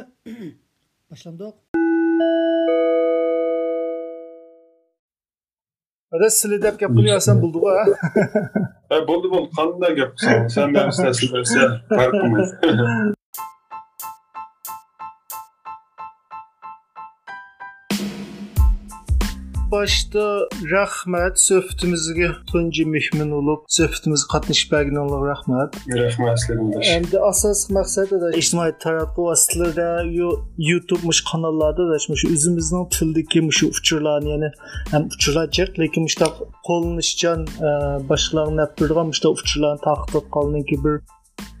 boshlandiq ada sizlar deb gap qilyapsan bo'ldi ha bo'ldi bo'ldi qanday gap qilsan sen meni istasizlarsa başda rəhmət söhbətimizə tuncu mühmin olub, söhbətimizə qatnış bəgin olub rəhmət. Rəhmət sizlərə. Əmdi əsas məqsəd də ictimai tərəqqi vasitələrdə, YouTube muş kanallarda da muş üzümüzün tildəki muş uçurlarını, yəni həm uçuracaq, lakin muş da qolunuşcan e, başqalarına nəpdirdigan muş da uçurlarını taxtıb qalınki bir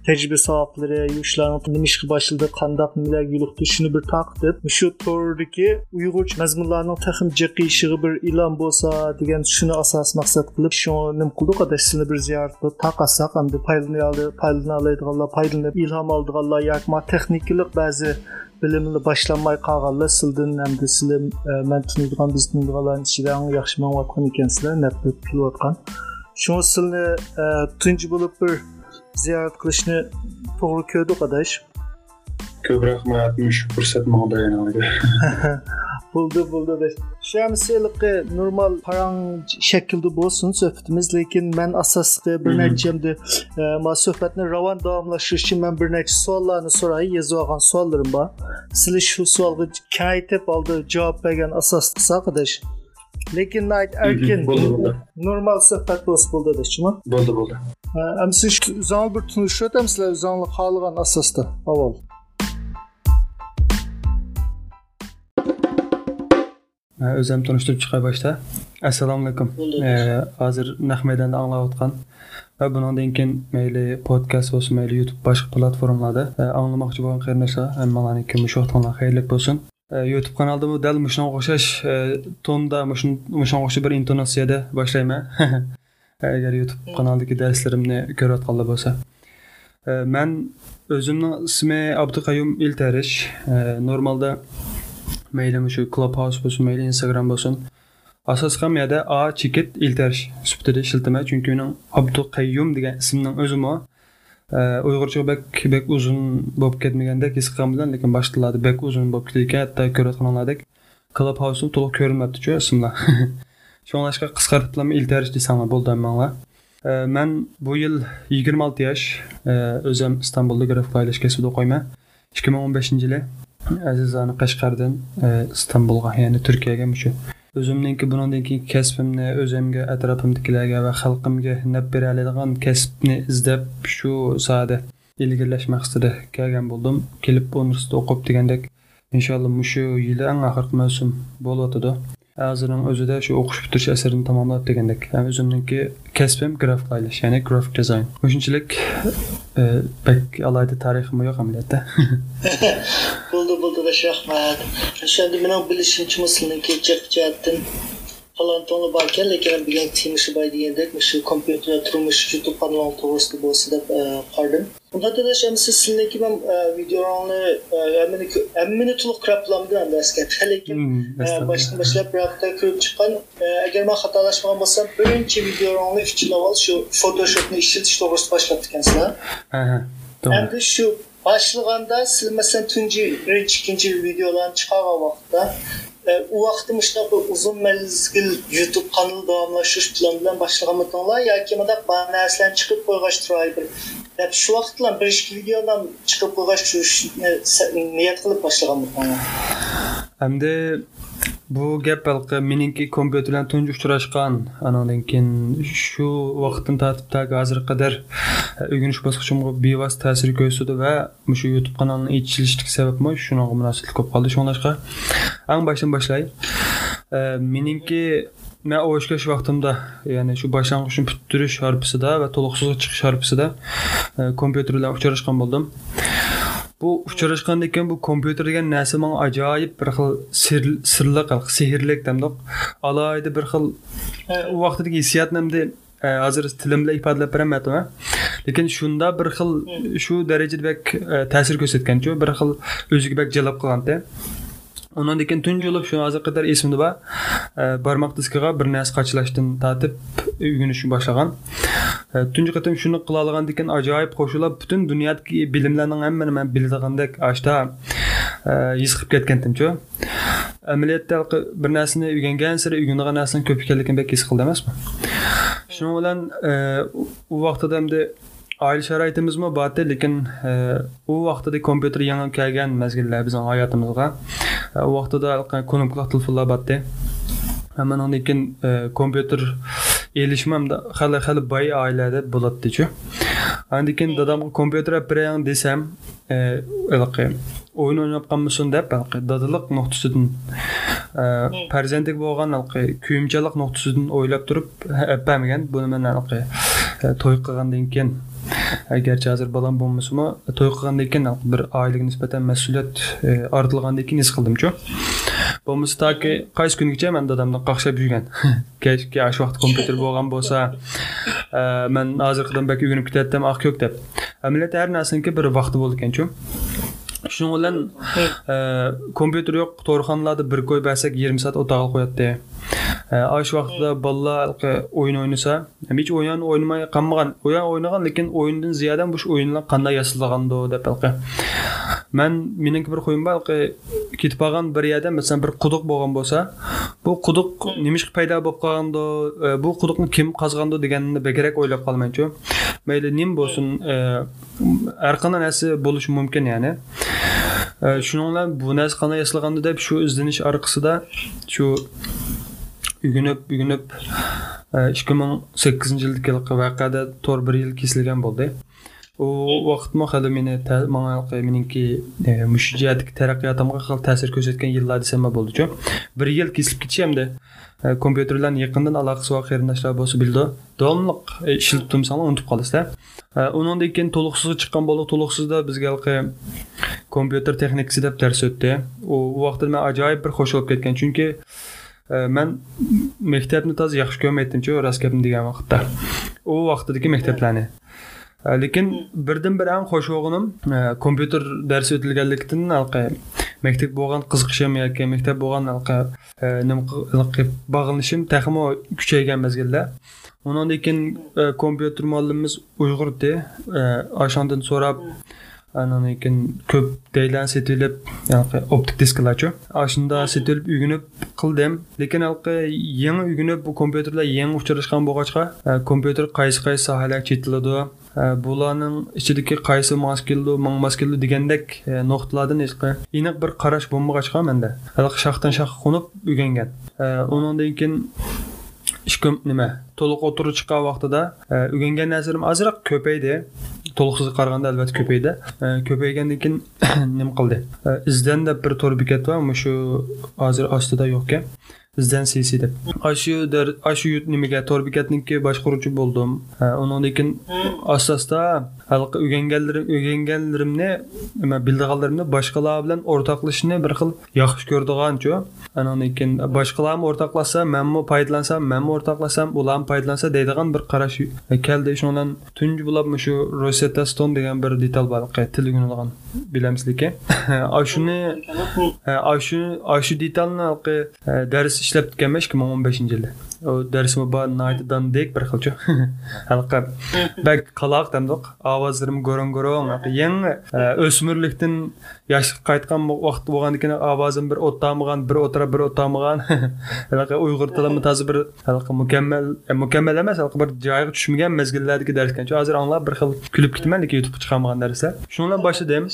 tecrübe sahipleri, yuşlarını nima ishga boshladi qandaq nimalar yo'liqdi shuni bir taqib shu to'rdagi uyg'urcha mazmunlarning taxim jiqishig'i bir ilon bo'lsa degan shuni asos maqsad qilib shuni nima qildik adash sizlarni bir ziyorat qilib taqasak endi foydalanadi foydalanadiganlar foydalanib ilhom oldiganlar yoki texnikalik ba'zi bilimni boshlanmay qolganlar sizdan hamda sizlar man tunadigan biz tunadiganlarni ichida eng yaxshi mangayotgan ekansizlar nafrat qilayotgan shu sizlarni tunji bo'lib bir ziyorat qilishni to'g'ri ko'rdik adash ko'p rahmat shu manga berganingizga bo'ldi bo'ldi adash shamsiliqi normal parang shaklda bo'lsin suhbatimiz lekin man asosli bir nechamda ma suhbatni ravon davomlashtirish uchun man bir necha savollarni so'ray yozib olgan savollarim bor sizlar shu savolga kaytib oldi javob bergan asos qilsak adash lekin erkin normal suhbat bo'lsa bo'ldi adashmi bo'ldi bo'ldi Hem siz o'zinglar bir tunishib o'tamsizlar o'zinglar xohlagan asosda avval o'zim tunishtirib chiqay boshda assalomu alaykum hozir naq maydonda anglayotgan va bundan keyin mayli podkast bo'lsin mayli youtube boshqa platformalarda anglamoqchi bo'lgan qarindoshlar hammalarniki shu vaqtlar xayrli bo'lsin E, youtube kanalda bu dal shunga o'xshash e, tonda shunga o'xshash bir intonatsiyada boshlayman. E, agar youtube kanaldagi darslarimni ko'rayotganlar bo'lsa. Man o'zimni ismi abduqayum iltarish. Normalda mayli shu clubhouse bo'lsin mayli instagram bo'lsin. Asosiy ham yerda a chekit iltarish sifatida ishlataman chunki uning abduqayyum degan ismning o'zimi uyg'urcha bek bek uzun bo'lib ketmagandek his qilgan bilan lekin boshqa tillarda bek uzun bo'lib ketadi ekan hatto ko'rayotganlardek clubhouse to'liq ko'rinmayaptichu ismlar Şoňlaşqa qisqartirib iltarish desanglar bo'ldi manglar. Men bu yil 26 yosh, o'zim Istanbulda grafik kasbida o'qiyman. 2015-yili azizani Qashqardan Istanbulga, ya'ni Turkiyaga mushu o'zimninki bundan keyin kasbimni o'zimga atrofimdagilarga va xalqimga nab bera oladigan kasbni izlab shu sohada ilgirlash maqsadida kelgan bo'ldim. Kelib universitetda o'qib degandek inshaalloh mushu yili eng oxirgi mavsum bo'lyotidi hozirning o'zida shu o'qish bitirish asarini tamomlab degandek o'zimniki kasbim grafiklaylash ya'ni grafik dizayn o'shunchalik pek alayda tarixim yo'q amaliyotda. Bo'ldi bo'ldi rahmat o'sha endi mening bilishimcha mislniki jihatdan falantoni bor ekan lekin bugun temishi boy degandek shu kompyuter turmush youtube kanali to'g'risida bo'lsa deb qaradim unda dadash endi siz sizniki man videoni hammani to'liq ko'rib bilamdim endi lekin boshdan boshlab bir hafta ko'rib chiqqan agar man xatolashmagan bo'lsam birinchi videoni uch yil avval shu photoshopni ishlatish to'g'risida boshlab ekansilar endi shu boshlaganda siz masalan tunji birinchi ikkinchi videolarni chiqargan vaqtda u vaqtim shunaqa uzun mezgil youtube kanal davomlashtirish plan bilan boshlaganmidinglar yoki bundaq bor narsalarni chiqib qo'yg'ach turay bir. Deb shu vaqt bilan bir ikki videodan chiqib qo'yg'ach niyat qilib boshlaganmidinglar hamda bu gap balqi meningki kompyuter bilan tunji uchrashgan. Anadan keyin shu vaqtdan tortib tak hozirga qadar e, o'rganish bosqichimga bevosita ta'sir ko'rsatdi va shu youtube kanalini echilishlik sababmi shunga munosabat ko'p qoldi shunglashqa ang boshdan boshlay e, meningki man o'shkash vaqtimda ya'ni shu boshlang'ich bitirish sharpisida va to'liq chiqish sharpisida e, kompyuter bilan uchrashgan bo'ldim. Bu uchrashgandan keyin bu kompyuter degan narsa manga ajoyib bir xil sirliq sehrlik demdoq alohida bir xil u vaqtdagi hissiyotni hozir tilim bilan ifodalab berolmayapman lekin shunda bir xil shu darajada ta'sir ko'rsatganchu bir xil o'ziga bak jalb qilganda undan keyin tunji bo'lib shu hozirga qadar esimda bor barmoq diskiga bir narsa qachilashdan tortib o'rganishni boshlagan tunji qatim shuni qila olgan ekan ajoyib qo'shilib butun dunyodagi bilimlarning hammani man biladigandek ashta his qilib ketgandimchu amaliyotda bir narsani o'rgangan sari o'rganadigan narsani ko'p ekanligini his qildi emasmi shuning bilan u vaqtida endi oila sharoitimizmi bordi lekin u vaqtida kompyuter yangi kelgan mazgillar bizning hayotimizga u vaqtida knopkali telefonlar bordi mandan keyin kompyuter erishmamda hali hali boy oilada bo'ladichu andan keyin dadamga kompyuter olib berang desam o'yin o'ynayotganmisan deb dadalik nuqtasidan farzandlik bo'lgan kuyimchalik nuqtasidan o'ylab turib bermagan buni man to'y qilgandan keyin garchi hozir bolam bo'lmasimi to'y qilgandan keyin bir oilaga nisbatan mas'uliyat ortilgandan keyin his qildimchu bo'lmasa toki qaysi kungacha man dadamdan qaqshab yurgan? Kechki shu vaqt kompyuter bo'lgan bo'lsa man hozirgidan balki uyg'onib ketyaptim oq ko'k deb amaliyotda har narsaniki bir vaqti bo'ldi ekanchu shuning bilan kompyuter yo'q to'rxonalarda bir qo'y bersak yarim soat o'tag'il qo'yadi shu vaqtda bolalar o'yin o'ynasa hech o'yin o'ynamay qolmagan o'yin o'ynagan lekin o'yindan ziyoda shu o'yinlar qanday yasalgandi deb man meniki bir qo'yim bor ketib qolgan bir yerda masalan bir quduq bo'lgan bo'lsa bu quduq nimishqa paydo bo'lib qolgandi bu quduqni kim qazgandi deganni bekerak o'ylab qolmaychu mayli nim bo'lsin har qanday narsa bo'lishi mumkin ya'ni shuning bu narsa qanday yasalgandi deb shu izlanish orqasida shu uyg'onib uyg'onib e, ikki ming sakkizinchi yildagi voqeada to'rt bir yil kesilgan bo'ldi. U vaqtmi hali meni manga meniki e, mushu jihatdagi taraqqiyotimga ta'sir ko'rsatgan yillar desam bo'ldichu bir yil kesilib ketishi hamda e, kompyuterlarni yaqindan aloqasi bor qarindoshlar bo'lsa bildi. Davomli ishlatib turmasanglar unutib qolasizlar undan keyin to'liqsiz chiqqan bo'ldi. To'liqsizda bizga kompyuter texnikasi deb dars o'tdi. U vaqtda man ajoyib bir xush bo'lib ketgan. Chunki mən məktəbni taz yaxşı görməyətdim ki, rast gəldim deyən vaxtda. O vaxtdakı məktəbləri. Lakin birdən-birə ən xoş oğunum kompüter dərsi ötülgənlikdən alqa məktəb bolğan qızıqışım yoki məktəb bolğan alqa nimqa bağlanışım təxmin küçəygən məzgildə. Ondan da keyin kompüter müəllimimiz Uyğurdu. Aşandan sorab анан кийин көп дейлан сетилип оптик дискалачу ошондо сетилип үйгүнүп кылдым. Лекин алкы эң үйгүнүп компьютерлер эң учурашкан болгочко э, компьютер кайсы кайсы сахалак жетилиду э, булардын ичидеги кайсы мас келду маң мас келду дегендек э, нокталардан эчки эниқ бир караш болмагачка менде шахтан шахка кунуп үйгөнгөн андан кийин ishkim nima? To'liq o'tirib chiqqan vaqtida e, o'rgangan narsalarim ozroq ko'paydi. To'liqsiz qaraganda albatta ko'paydi. E, ko'paygandan keyin nima qildi? E, izdan deb bir to'r bekat bor shu hozir ostida yo'q ekan bizdan cc deb. Shu shu nimaga to'r bekatniki boshqaruvchi bo'ldim. Undan keyin asta asta o'rganganlarim o'rganganlarimni nima bildiganlarimni boshqalar bilan o'rtoqlashishni bir xil yaxshi ko'rdiganchu. Andan keyin boshqalarni o'rtoqlashsa manmi foydalansam manmi o'rtoqlasam ham foydalansa deydigan bir qarash keldi shu bilan tunji bo'lib shu rosetta stone degan bir detal bor til o'rganadigan bilamizliki. Shuni shu shu detalni dars ishlab ketganman ikki ming o'n beshinchi yilda. U darsimi bor bir xilchu halqa. Bak qaloq damdiq ovozlarim go'rong go'rong yangi o'smirlikdan yoshga qaytgan vaqt bo'lgandan ovozim bir o'tamagan bir o'tirib bir o'tamagan uyg'ur tilimi toza bir mukammal mukammal emas bir joyiga tushmagan mezgillardagi dars ekanchu hozir anglab bir xil kulib ketaman lekin youtubega chiqolmagan darslar. Shu bilan boshladim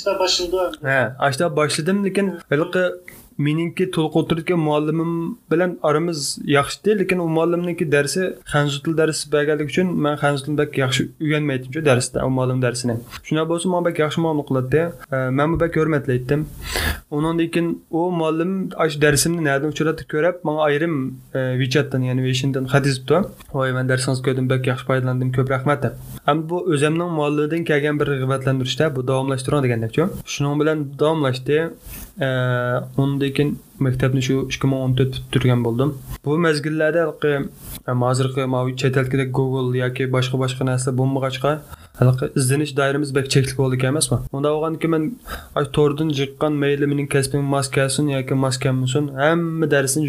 ha ashta boshladim lekin meningki to'liq o'tirgan muallimim bilan aramiz yaxshi edi lekin u muallimniki darsi hanzu til darsi berganligi uchun man hanzu tilni bak yaxshi o'rganmaydim darsda u muallim darsini. Shunday bo'lsa man bak yaxshi muomala qiladi e, man bak hurmatlaydim undan keyin u muallim shu darsimni nadan uchratdi ko'rib man ayrim e, wechatdan ya'ni veshindan xat yozibdi voy man darsingizni ko'rdim bak yaxshi foydalandim ko'p rahmat deb. Ham bu o'zimning muallimidan kelgan bir rag'batlantirishda bu davomlashtiring degandakchu shuning bilan davomlashdi. ondan keyin məktəbni şu 2014 bitirən oldum. Bu məzgillərdə həqiqi e, hazırki mavi çetəlkədə Google yoki boshqa boshqa narsa bo'lmag'achqa halaqi izlanish doiramiz bek cheklik bo'ldi emasmi? Unda bo'lgandan keyin man ay tordan jiqqan mayli mening kasbim maskasin yoki maskammisin hamma darsni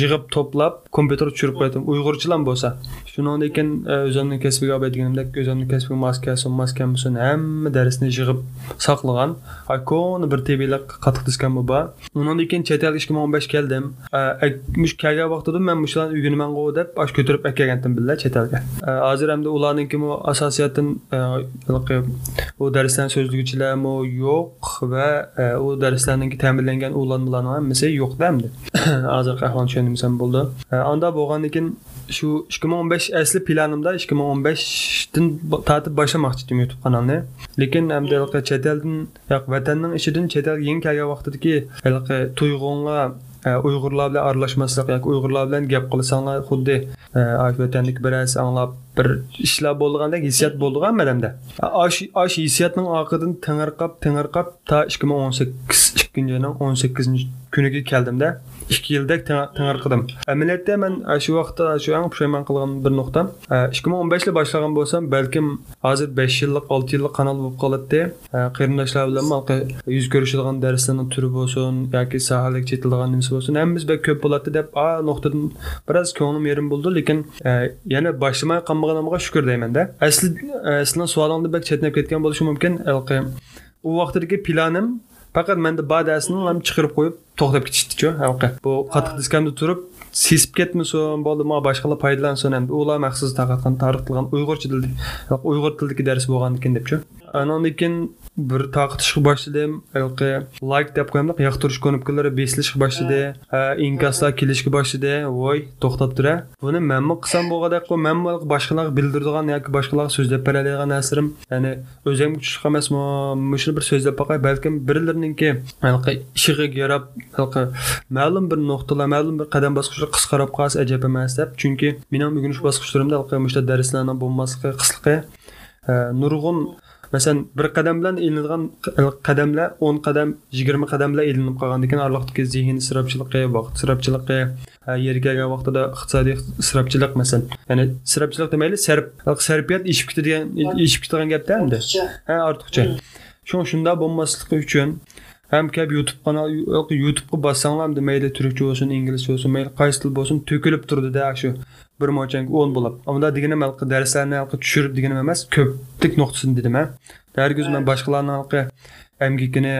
yig'ib to'plab kompyuter tushirib qo'ydim. Uyg'urchalar bo'lsa. Shundan keyin e, kasbiga olib deganimdek o'zimning kasbim maskasin maskammisin hamma darsni yig'ib saqlagan. Ay koni bir tebiylik qattiq diskan bu bor. Undan keyin chet elga ikki ming o'n besh keldim. E, mush kelgan vaqtida man mushularni o'rganaman deb osh ko'tarib kelgandim billa chet elga. E, hozir hamda ularniki asosiyatdan e, yəni o dərslərin sözlükçülərim o yox və ə, o dərslərlə təminlənən ulanmaların hamısı yoxdur. Hazır qəhvan düşünürsən buldu. E, Anda boğanıkin şu 2015 əsli planımda 2015-dən tatib başlamaq istəyirdim YouTube kanalını. Lakin həm də yəni, çətəldən, yəni, yox, vətənin işidən çətəl yeni gələn vaxtdakı hələ yəni, tuyğunla uyg'urlar bilan aralashmaslik yoki uyg'urlar bilan gap qilsanglar xuddi vatanlik birasi anglab bir ishlar bo'lgandek hissiyat bo'lgan madamda ash ash hissiyatning tingirqab tingirqab ta ikki ming o'n sakkiz ikkinchi yilning o'n sakkizinchi kuniga keldimda ikki yildek tingirqidim amaliyotda man shu vaqtda shu eng pushaymon qilgan bir nuqtam ikki ming o'n beshda boshlagan bo'lsam balkim hozir besh yillik olti yillik kanal bo'lib qoladi qarindoshlar bilan yuz ko'rishadigan darslarni turi bo'lsin yoki sohalik chetiladigan nimasi bo'lsin ko'p bo'ladi deb a biroz ko'nglim yerim bo'ldi lekin yana boshlamay qolmaganimga shukur deymanda asli asli savolingni chetnab ketgan bo'lishi mumkin u vaqtdagi planim faqat menda badasini ham chiqarib qo'yib to'xtab ketishdichu halqa bu qattiq diskamda turib сезіп кетмесем болды ма башкалар пайдалансын эми улар максыз тагатқан тарыктылган уйгурча тилди уйгур тилдеги дарс болған экен депчи анан кийин бир такытышка баштадым ылкы лайк деп коем да яктырыш көнөпкелери бесилишке баштады ә. ә, инкаслар келишке баштады ой тоқтап тұр токтоп тура буну менми кылсам қой го менми башкаларга билдирдиган яки башкаларга сөздөп бере алган насырым яни өзүм күчүк эмесми мушуну бир сөздөп бакай балким бирлерининки ылкы ишиге ярап ылкы мәлім бір нокталар мәлім бір қадам баскыч qisqarib qolsa ajab emas deb. Chunki mening o'rganish bosqichlarimda mushta darslarni bo'lmasligi qisqligi nurg'un masalan bir qadam bilan ilinadigan qadamlar o'n qadam yigirma qadam bilan ilinib qolgandan keyin oraliqdagi zehn isrobchiligi vaqt isrobchiligi yerga kelgan vaqtida iqtisodiy isrobchilik masalan ya'ni isrobchilik demayli sarf sarfiyat eshib ketadigan eshib ketadigan gapda endi ha ortiqcha. Shu shunda bo'lmasligi uchun ham kelib youtube kanal youtubega bossanglar mayli turkcha bo'lsin inglizcha bo'lsin mayli qaysi til bo'lsin to'kilib turdida shu bir mo'lchanga o'n bo'lib. Unda deganim halqi darslarni tushirib deganim emas ko'plik nuqtasini dedim ha. Hargiz man boshqalarni emgikini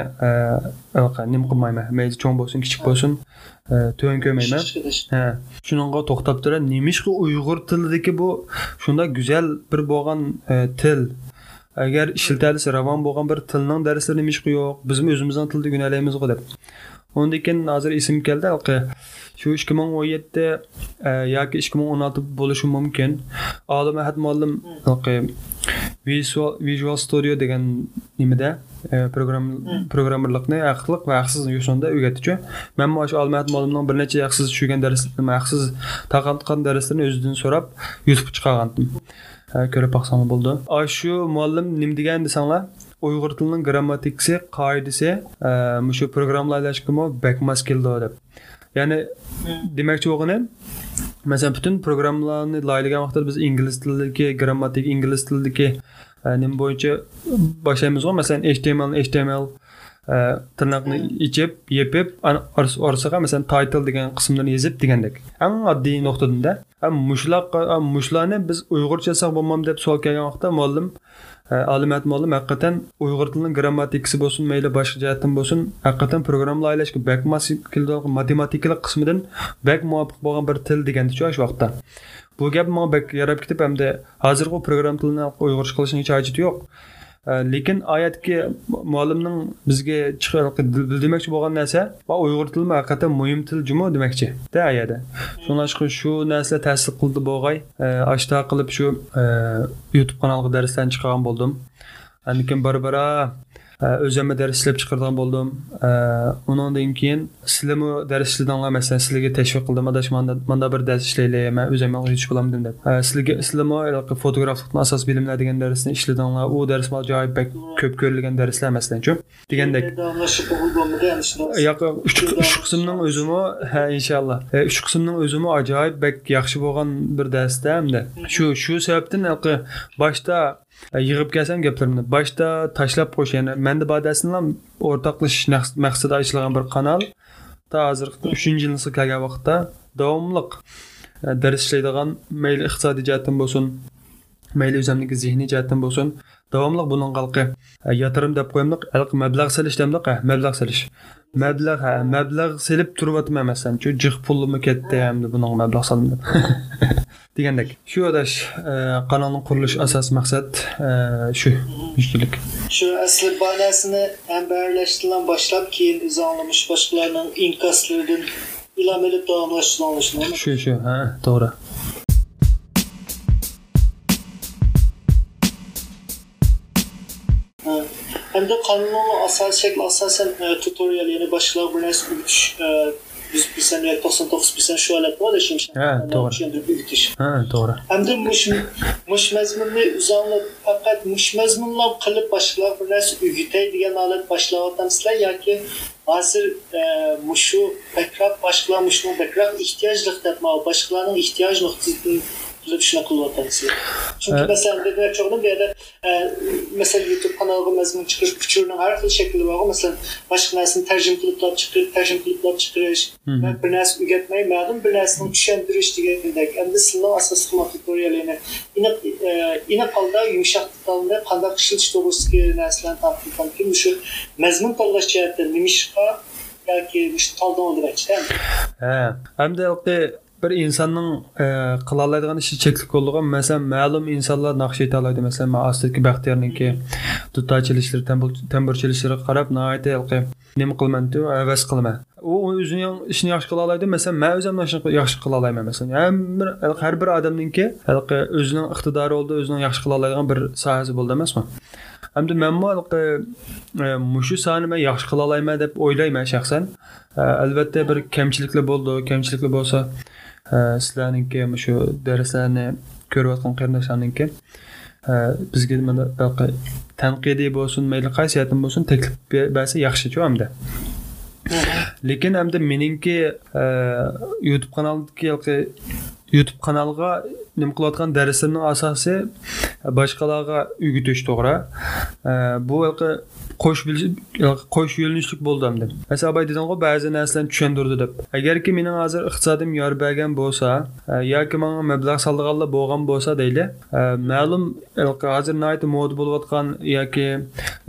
nim qilmayman mayli cho'ng bo'lsin kichik bo'lsin to'yin ko'rmayman. Ha. Shunga to'xtab turib nemishqa uyg'ur tilidagi bu shunda go'zal bir bo'lgan til agar ishlatadisi ravon bo'lgan bir tilning darslari nemishqa yo'q biz o'zimizning tilda o'rganalaymiz deb. Undan keyin hozir esim keldi shu ikki ming o'n yetti e, yoki ikki ming o'n olti bo'lishi mumkin. Olim ahad muallim visual visual studio degan nimada e, program programmerlikni haqliq va haqsiz yo'sinda o'rgatuvchi man shu olim ahad muallimning bir necha haqsiz tushirgan dars haqsiz taqatgan darslarni o'zidan so'rab yutib chiqargandim ko'rib boqsam bo'ldi. Shu muallim nim degan desanglar uyg'ur tilining grammatikasi qoidasi shu programmalashgimi bakmas keldi deb. Ya'ni demoqchi bo'lganim masalan butun programmalarni laylagan vaqtda biz ingliz tilidagi grammatik ingliz tilidagi nima bo'yicha boshlaymiz masalan html html tirnoqni ichib yepib orasiga masalan title degan qismlarni yezib degandek eng oddiy nuqtadanda mushlar mushlarni biz uyg'urcha yozsak bo'lmam deb savol kelgan vaqtda muallim alimat muallim haqiqatan uyg'ur tilining grammatikasi bo'lsin mayli boshqa jihatdan bo'lsin haqiqatan programmalar aylashga bak matematikalik qismidan bak muvofiq bo'lgan bir til degandichu shu vaqtda bu gap manga bak yarab ketib hamda hozirgi program tilini uyg'urcha qilishning hech hojati yo'q lekin oyatki muallimning bizga bildirmoqchi bo'lgan narsa va uyg'ur tili haqiqatdan muhim til jumo demoqchi da ayada shunga shu narsa ta'sir qildi bo'lg'ay ashta qilib shu youtube kanaliga darslarni chiqargan bo'ldim lekin bir o'zimni dars ishlab chiqargan bo'ldim undan keyin sizlarmi dars ishladinglar masalan sizlarga tashviq qildim adash manda bir dars ishlaylik man o'zim yetish bo'laman deb sizlarga sizlarmi fotograflikni asos bilimlar degan darsni ishladinglar u dars ajoyib ko'p ko'rilgan darslar masalanchu degandek yo'q uch qismning o'zimi ha inshaalloh uch qismning o'zimi ajoyib yaxshi bo'lgan bir darsda hamda shu shu sababdan boshda yığıb gəlsən gəpirimdə. Başda təşləb qoş, yəni məndə badəsində ortaqlaşış məqsədi açılğan bir kanal. Ta hazırda 3-cü ilin gələn vaxtda davamlıq e, dərs işləydiğan məyli iqtisadi cəhətdən bolsun, məyli özəmdəki zehni cəhətdən bolsun, davomli buning qalqi e, yatirim deb qo'yamdiq. Mablag' silish demdiq mablag' silish mablag' ha mablag' silib turyapman masalan shu jih pulimni ketdi endi buning mablag' soldim deb degandek shu adash kanalning qurilish asos maqsad shu müşkilik shu asli banasini ambarlashdan boshlab keyin izonlamish boshqalarning inkaslaridan ilhom olib davomlashtirishni shu shu ha to'g'ri Hem de Kanunlu asal şekli asasen e, tutorial yani başlar bilen üç e, biz bilsən 99% şu alət var da şimşək. Hə, doğru. Şimdi bitiş. Hə, doğru. Həm də müş müş məzmunlu uzanıb faqat müş məzmunla qılıb başlar bir nəsə ügütəy deyilən alət başlayatdansızlar yoki hazır e, muşu bəkrak başlamışın bəkrak ehtiyaclıq demək, başqalarının ehtiyac nöqtəsindən qilib shunaqa chunki masalan demak cho'g'da bu yerda masalan youtube kanaliga mazmun chiqarish uchurning har xil shakli bor masalan boshqa narsani tarjima qilib chiqarish tarjima qilib chiqarish bir narsa o'rgatmay ma'lum bir narsani tushuntirish degandek endi sizlarni asosiy xizmat tutorialini aniq holda yumshoq tilda qanday ishlatish to'g'risidagi narsalarni taqdim shu mazmun tanlash jihatdan nima ishqa yoki tanlov demakchi ha hamda bir insonning e, qila oladigan ishi cheklik bo'lgan masalan ma'lum insonlar naqsh eta oladi. Masalan man ostidagi baxtiyorniki duta chelishlar tambur chelishlariga qarab nima qilman deb havas qilaman u o'zini ishini yaxshi qila oladi. Masalan man o'zim yaxshi qila olmayman masalan har bir odamniki o'zining iqtidori bo'ldi o'zining yaxshi qila oladigan bir sohasi bo'ldi emasmi? Hamda manmu e, mushu soni man yaxshi qila olmayman deb o'ylayman shaxsan. E, albatta bir kamchiliklar bo'ldi. Kamchiliklar bo'lsa sizlarniki shu darslarni ko'rayotgan qarindoshlarniki bizga mana tanqidiy bo'lsin mayli qaysi jihatdan bo'lsin taklif bersa yaxshichu hamda. Lekin hamda meningki youtube kanalidagi youtube kanalga nima qilayotgan darsimning asosi boshqalarga o'rgatish to'g'ri. Bu qo'sh qo'sh yo'linishlik bo'ldi endi masalan abay dedingku ba'zi narsalarni tushuntirdi deb agarki mening hozir iqtisodim yor bergan bo'lsa yoki manga mablag' soldiganlar bo'lgan bo'lsa deyli ma'lum hozir moda bo'layotgan yoki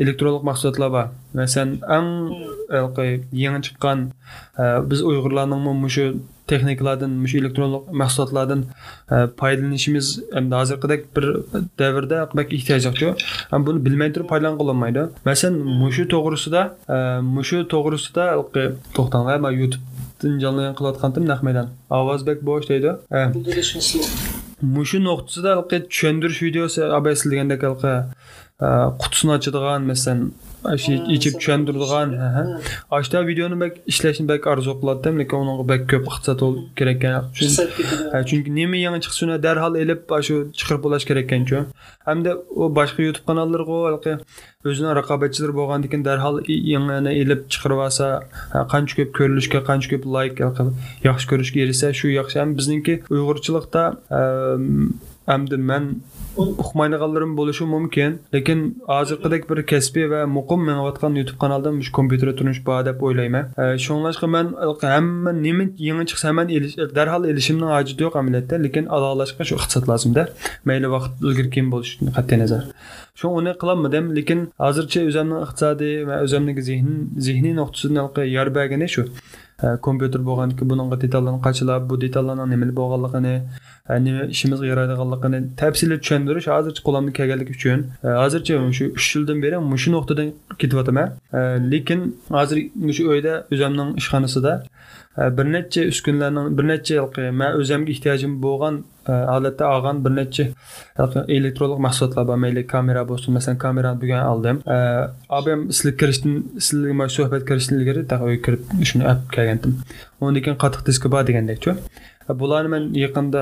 elektronlik mahsulotlar bor masalan eng yangi chiqqan biz uyg'urlarning shu texnikalardan mush elektronlik mahsulotlardan e, foydalanishimiz endi hozirgidek bir davrda ehtiyoj yo'qku buni bilmay turib foydalangan bo'lmaydi masalan mushu to'g'risida e, mushu to'g'risida to'xtanglar man youtubedan jonli qilayotgandim naq maydan ovoz bek bo'sh deydi. E, mushu nuqtasida tushuntirish videosi abaysildagandek qutisini ochadigan masalan ichib tushuntiradigan ashta videoni bak ishlashni bak orzu qiladim lekin unga bak ko'p iqtisod kerak ekan chunki nima yangi chiqsa shuni darhol ilib shu chiqarib bo'lash kerak ekanchu hamda u boshqa youtube kanallarga o'zini raqobatchilari bo'lgandan keyin darhol yangini ilib chiqarib olsa qancha ko'p ko'rilishga qancha ko'p layk yaxshi ko'rishga erishsa shu yaxshi ham bizniki uyg'urchilikda hamda man uqmaydiganlarim bo'lishi mumkin lekin hozirgidek bir kasbiy va muqim menayotgan youtube kanalda shu kompyuterda turmush bor deb o'ylayman. E, Shunglashqa man hamma nima yangi chiqsa man darhol ilishimni hojati yo'q amaliyotda lekin alolashga shu iqtisod lozimda mayli vaqt ilgari keyin bo'lishidan qat'iy nazar. Shu uni qilolmadim lekin hozircha o'zimni iqtisodiy va o'zimni zehniy zehniy nuqtasidan yor bergani shu e, kompyuter bo'lganki bunga detallarni qachilab bu detallarni nima bo'lganligini nima ishimizga yaraydiganligini tafsili tushuntirish hozircha qo'limdan kelganligi e, uchun hozircha shu uch yildan beri shu nuqtadan ketyapman e, lekin hozir shu uyda o'zimning ishxonasida bir necha uskunlarning bir necha e, man o'zimga ehtiyojim bo'lgan holatda olgan bir necha elektronlik mahsulotlar bor mayli kamera bo'lsin masalan kamerani bugun oldim abim sizlar kirishdan sizlar suhbat kirishdan ilgari kirib shuni olib kelgandim undan keyin qattiq diski bor degandekchu bularni man yaqinda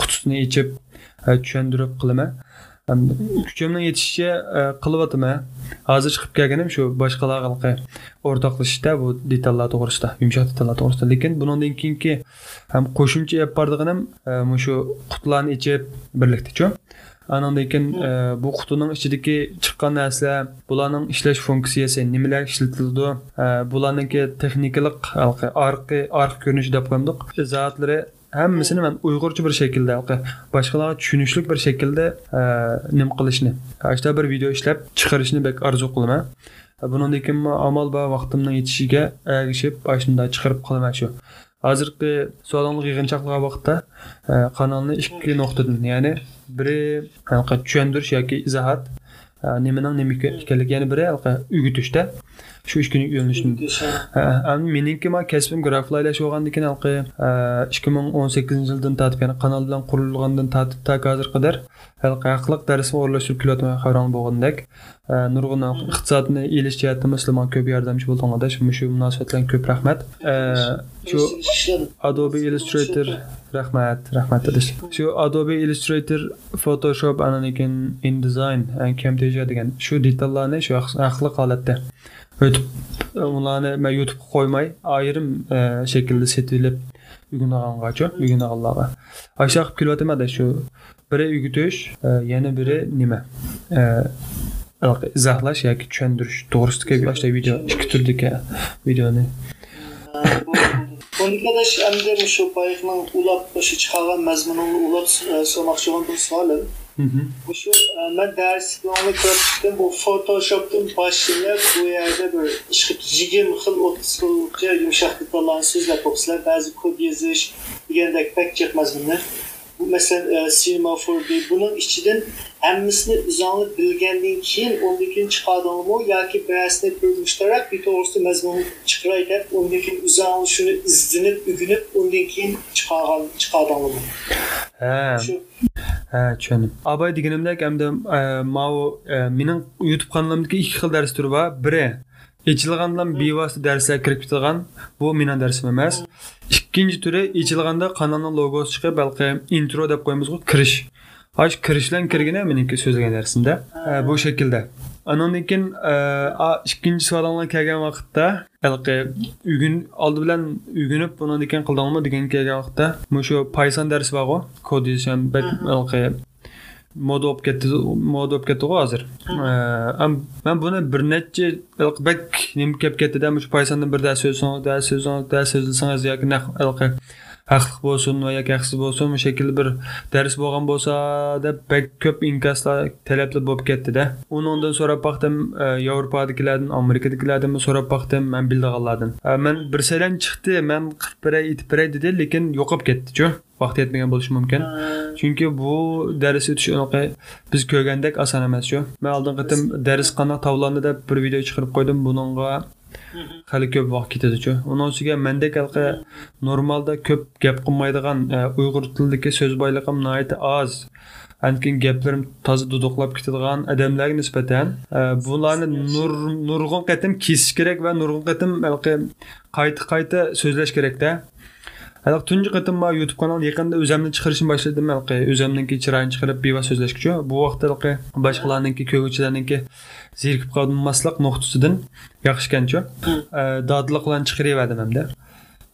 qutisini ichib e, tushuntirib qilaman. Kuchimning yetishicha e, qilyapman hozir chiqib kelganim shu boshqalarga o'rtoqlashishda bu detallar to'g'risida yumshoq detallar to'g'risida. Lekin bundan keyingi ham qo'shimcha yap bordiganim e, shu qutlarni ichib birlikdachu Anandan keyin e, bu qutining ichidagi chiqqan narsa bularning ishlash funksiyasi, nimalar ishlatildi, e, bularninki texnikalik orqi orqa ko'rinishi deb qo'ydik. Izohatlari hammasini men uyg'urcha bir shaklda boshqalarga tushunishlik bir shaklda e, nim qilishni ashta bir video ishlab chiqarishni bek orzu qilaman. E, bundan amal va vaqtimning yetishiga ergishib shunday chiqarib qilaman shu. Hozirgi savdolik yig'inchoqlagan vaqtda e, kanalni ikki nuqtadan ya'ni biri tushuntirish yoki izohat nimaning nima ekanligi yana biri ugutishda shu ishga yo'nalishim meniki man kasbim graflaylash bo'lgandan keyin halqi ikki ming o'n sakkizinchi yildan tortib ya'ni kanal bilan qurilgandan tortib tak hozirga qadar halqi haqliq darsni o'rlashtirib kelyapman hayron bo'lgandek nurg'un iqtisodni elish jihatdan musulmon ko'p yordamchi bo'ldinglarda shu munosabat bilan ko'p rahmat. Shu adobe illustrator rahmat rahmat shu adobe illustrator photoshop ananikin indesign camtasia degan shu detallarni shu haqliq holatda o'tib ularni man youtubega qo'ymay ayrim e, shaklda setilib uyg'unag'angacha uyg'unag'anlarga shu qilib kelyaptimanda shu biri o'gitish e, yana biri nima e, izohlash yoki tushuntirish to'g'risidagi boshqa video ikki turdagi videoni Arkadaş endi shu bayıqning ulab shu chiqargan mazmunini ulab so'moqchi bo'lgan bir savolim Şu ben dersliklerini gördüm bu Photoshop'un başında bu yerde böyle işte 20 xil 30 xilcha yumshoq detallarni so'zlab qo'yibsizlar ba'zi kod yozish degandek pek chiqmaz bunlar. Bu mesela Cinema 4D bunun ichidan hammasini uzanlı bilgandan keyin undan keyin chiqadimi yoki ba'zini bir mushtarak bir mazmun chiqarayotib undan keyin uzanlı shuni izlanib ugunib undan keyin chiqargan chiqadimi ha tushundim. Abay deganimdek endi e, mau e, mening youtube kanalimdagi ikki xil dars turi bor biri ichilgandan bevosita darslar kirib ketilgan bu mening darsim emas. Ikkinchi turi ichilganda kanalni logosi chiqib balki intro deb qo'yamizku kirish. Aş kirishdan kirgina meniki so'zlagan darsimda. E, bu shaklda. Andan keyin ikkinchi savolga kelgan vaqtda halqi ugun oldi bilan ugunib undan keyin qildingmi degan kelgan vaqtda shu python darsi borku kod yozisham halqi moda olib ketdi moda bo'lib ketdi hozir. Man buni bir necha bak nima kelib ketdida shu pythondan bir dars so'zsangiz dars so'zsangiz yoki haqliq bo'lsin va yoki haqsiz bo'lsin bu shekilli bir dars bo'lgan bo'lsa deb bak ko'p inkaslar talablar bo'lib ketdida. Uni undan so'rab baqdim e, yevropadagilardan amerikadagilardan so'rab baqdim man bildianlardan e, man bir salan chiqdi man qilib beray aytib beray dedi lekin yo'qolib ketdichu. Vaqt yetmagan bo'lishi mumkin. Chunki bu dars o'tish unaqa biz ko'rgandek oson emas shu man oldin qatim dars qanaqa tavlandi deb bir video chiqarib qo'ydim. Bunga hali ko'p vaqt ketadichu uni ustiga mendek halqa normalda ko'p gap qilmaydigan uyg'ur tilidagi so'z boyligim nihoyatda oz ankin gaplarim toza duduqlab ketadigan odamlarga nisbatan bularni nur nurg'un qatim kesish kerak va nurg'un qatim qayta qayta so'zlash kerakda Hali tunji qatim ma YouTube kanal yaqinda o'zimni chiqarishni boshladim. Halqi o'zimniki chiroyini chiqarib beva so'zlashguchi. Bu vaqtda halqi boshqalarniki ko'ruvchilarniki zerikib qolmaslik nuqtasidan yaxshi ekanchu. Dodliq bilan chiqaraverdim hamda.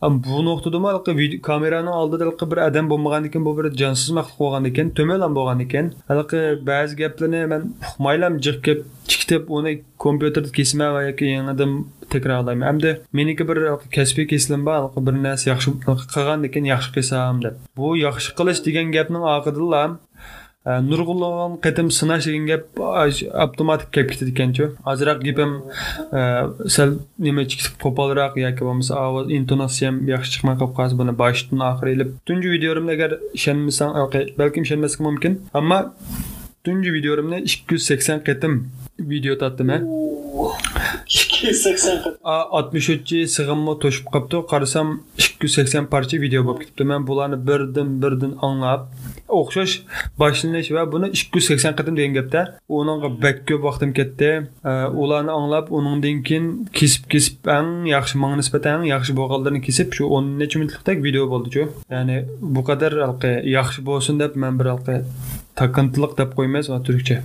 Bu nuqtada halqi kamerani oldida halqi bir odam bo'lmagan ekan bu bir jonsiz maxluq bo'lgan ekan to'malan bo'lgan ekan halqi ba'zi gaplarni man uqmaylam jiq gap chiqitib uni kompyuterda kesma va yoki yangidan takrorlayman. Hamda meniki bir kasbiy keslim bor bir narsa yaxshi qilgandan keyin yaxshi qilsam deb. Bu yaxshi qilish degan gapning oqidilla nurg'unlagan qatim sinash degan gap avtomatik kelib ketadi ekanchu ozroq gapim sal nima qo'polroq yoki bo'lmasa ovoz intonatsiyam yaxshi chiqmay qolib qolsa buni boshidan oxiri ilib tunji videorimda agar ishonmasang balkim ishonmaslik mumkin. Ammo tunji videorimni ikki yuz sakson qatim video tortdim ikki yuz sakson oltmish uchi sig'imni to'shib qolibdi qarasam ikki yuz sakson parcha video bo'lib ketibdi. Man bularni birdan birdan anglab o'xshash boshlanish va buni ikki yuz sakson qadam degan gapda. Unga bak ko'p vaqtim ketdi. Ularni anglab undan keyin kesib kesib eng yaxshi manga nisbatan eng yaxshi bo'lganlarini kesib shu o'n necha minutlikdek video bo'ldichu ya'ni bu qadar yaxshi bo'lsin deb man bir takıntılık deb qo'ymaymiz turkcha.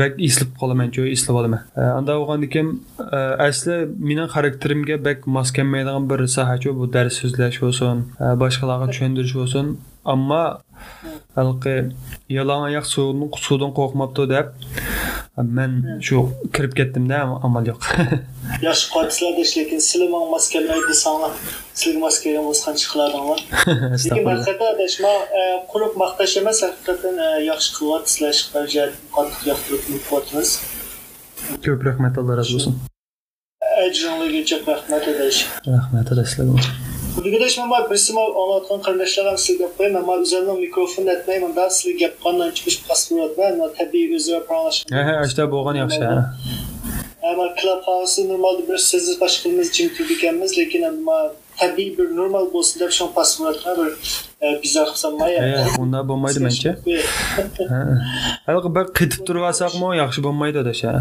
Bak eslab qolamanchu eslab olaman. Anda bo'lgandikim e, asli meni xarakterimga bak mos kelmaydigan bir sohachu bu dars so'zlash bo'lsin e, boshqalarga tushuntirish bo'lsin. Ammo halqi yalang oyoq suvdan qo'rqmabdi deb men shu kirib ketdimda amal yo'q. Yaxshi qotisizlar desh lekin mos kelmaydi desanglar sizlarga mos kelgan bo'lsa qancha qilardinglar lekin haqiqatdan adashma quruq maqtash emas haqiqatdan e, yaxshi qilyapsizlar ishqilib qattiq yoqtirib o'tyapmiz ko'p rahmat alloh rozi bo'lsin ajringlarga rahmat adash rahmat adashlar Bugundash men birisi mal anlatgan qarindashlar ham sizga gap qo'yaman. Men o'zimning mikrofonni aytmayman, da sizga gap qilgandan chiqish pasporat va men tabiiy o'zaro paralashib. ha ha ashta bo'lgan yaxshi Ama Clubhouse normalde bir siz başkanımız için tükenmez lekin ama tabiiy bir normal bo'lsin deb shu pasportga bir e, bizar qilsamay. Ha, unda bo'lmaydi mencha Ha. halqi bir qitib turib olsaqmi yaxshi bo'lmaydi adash ha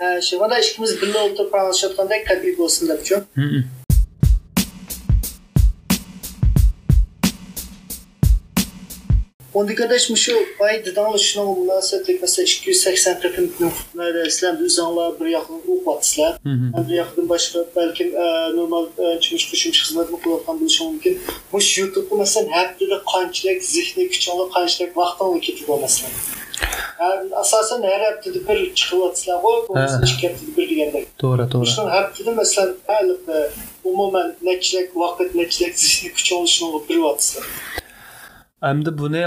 Ha, shu mana ikkimiz birga o'tirib paralashayotgandek tabiiy bo'lsin debchi. 11-dəşmişi baydı danışına olmasa təpəsə 280 qəpim mərəsləndə üzanlar bir yaxın uqvatçılar. Həm də yaxın başqa bəlkə ə, normal çimş düşünç xidmət bu qulaqdan bilişim mümkün. Bu YouTube məsələn həftədə qançılıq zehni küçələ qançılıq vaxtdan keçib olmasın. Hər hə, əsasən hər həftədə bir çıxıvatsılar qoy, bu hə. iki həftədə bir deyəndə. Doğru, doğru. Şunun həftədə məsələn əlbəttə ümumən nəçilik vaxt, nəçilik zehni küçəlişini bir vatsılar. Endi buni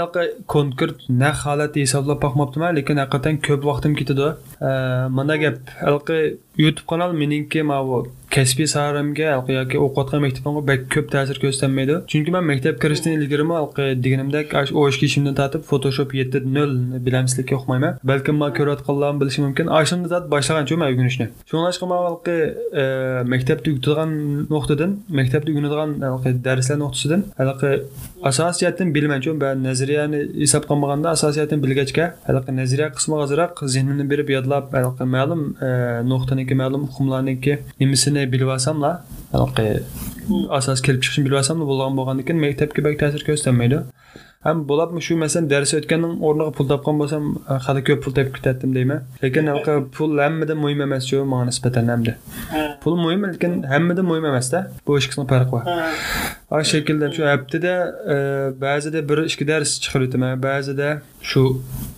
konkret naq holat hisoblab boqmabdiman lekin haqiqatdan ko'p vaqtim ketadi mana gap halqi youtube kanal meningki mana bu kasbiy soharimga halqi yoki o'qiyotgan maktabimga bak ko'p ta'sir ko'rsatmaydi chunki man maktab kirishdan ilgarimi halqi deganimdek ash o'shga ishimdan tortib photoshop 7.0 bilamsizlikka o'qimayman balkim man ko'rayotganlarni bilishi mumkin. Ashunda tortib boshlaganchu man o'rganishni. Shunglashqa man halqi e, maktabda o'qitadigan nuqtadan maktabda o'rganadigan halqi darslar nuqtasidan halqi asosiyatdan bilmanchu ben nazariyani hisob qilmaganda asosiyatdan bilgachga halqi nazariya qismi ozroq zehnimni berib yodlab halqi ma'lum e, nuqtaniki ma'lum hukmlarniki nimasini bilib olsamla halqi asos kelib chiqishini bilib olsamla bo'lgan bo'lgandan keyin maktabga bak ta'sir ko'rsatmaydi ham bo'labmi shu masalan dars o'tganning o'rniga pul topgan bo'lsam hali ko'p pul topib ketatdim deyman lekin halqi pul hammadan muhim emas shu manga nisbatan hamda. Ha. pul muhim lekin hammadan muhim emasda bu ikkisini farqi bor. Ha. Şekilde şu haftada e, ba'zida bir ikki dars chiqarib o'taman ba'zida shu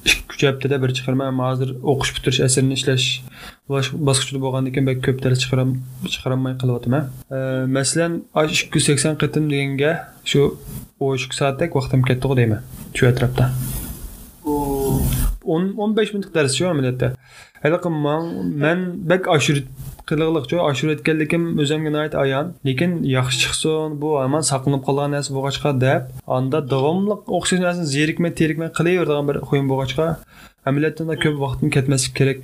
ikki uch haftada bir chiqaraman hozir o'qish bitirish asrini ishlash bosqichida bo'lgandan keyin ko'p dars chiqaram chiqaramay qilyapman masalan ikki yuz sakson qatim deganga shu o'n ikki soatdek vaqtim ketdi deyman shu atrofda. O'n o'n besh minutlik dars shu amaliyotda. Man man bak oshirib qilig'liqchi oshirib o'tganligim o'zimga nihoyat ayon. Lekin yaxshi chiqsin bu aman saqlanib qolgan narsa bo'lg'achqa deb anda davomli o'xshash narsani zerikmay terikmay qilaveradigan bir huyim bo'lg'achqa amaliyotda unda ko'p vaqtim ketmasligi kerak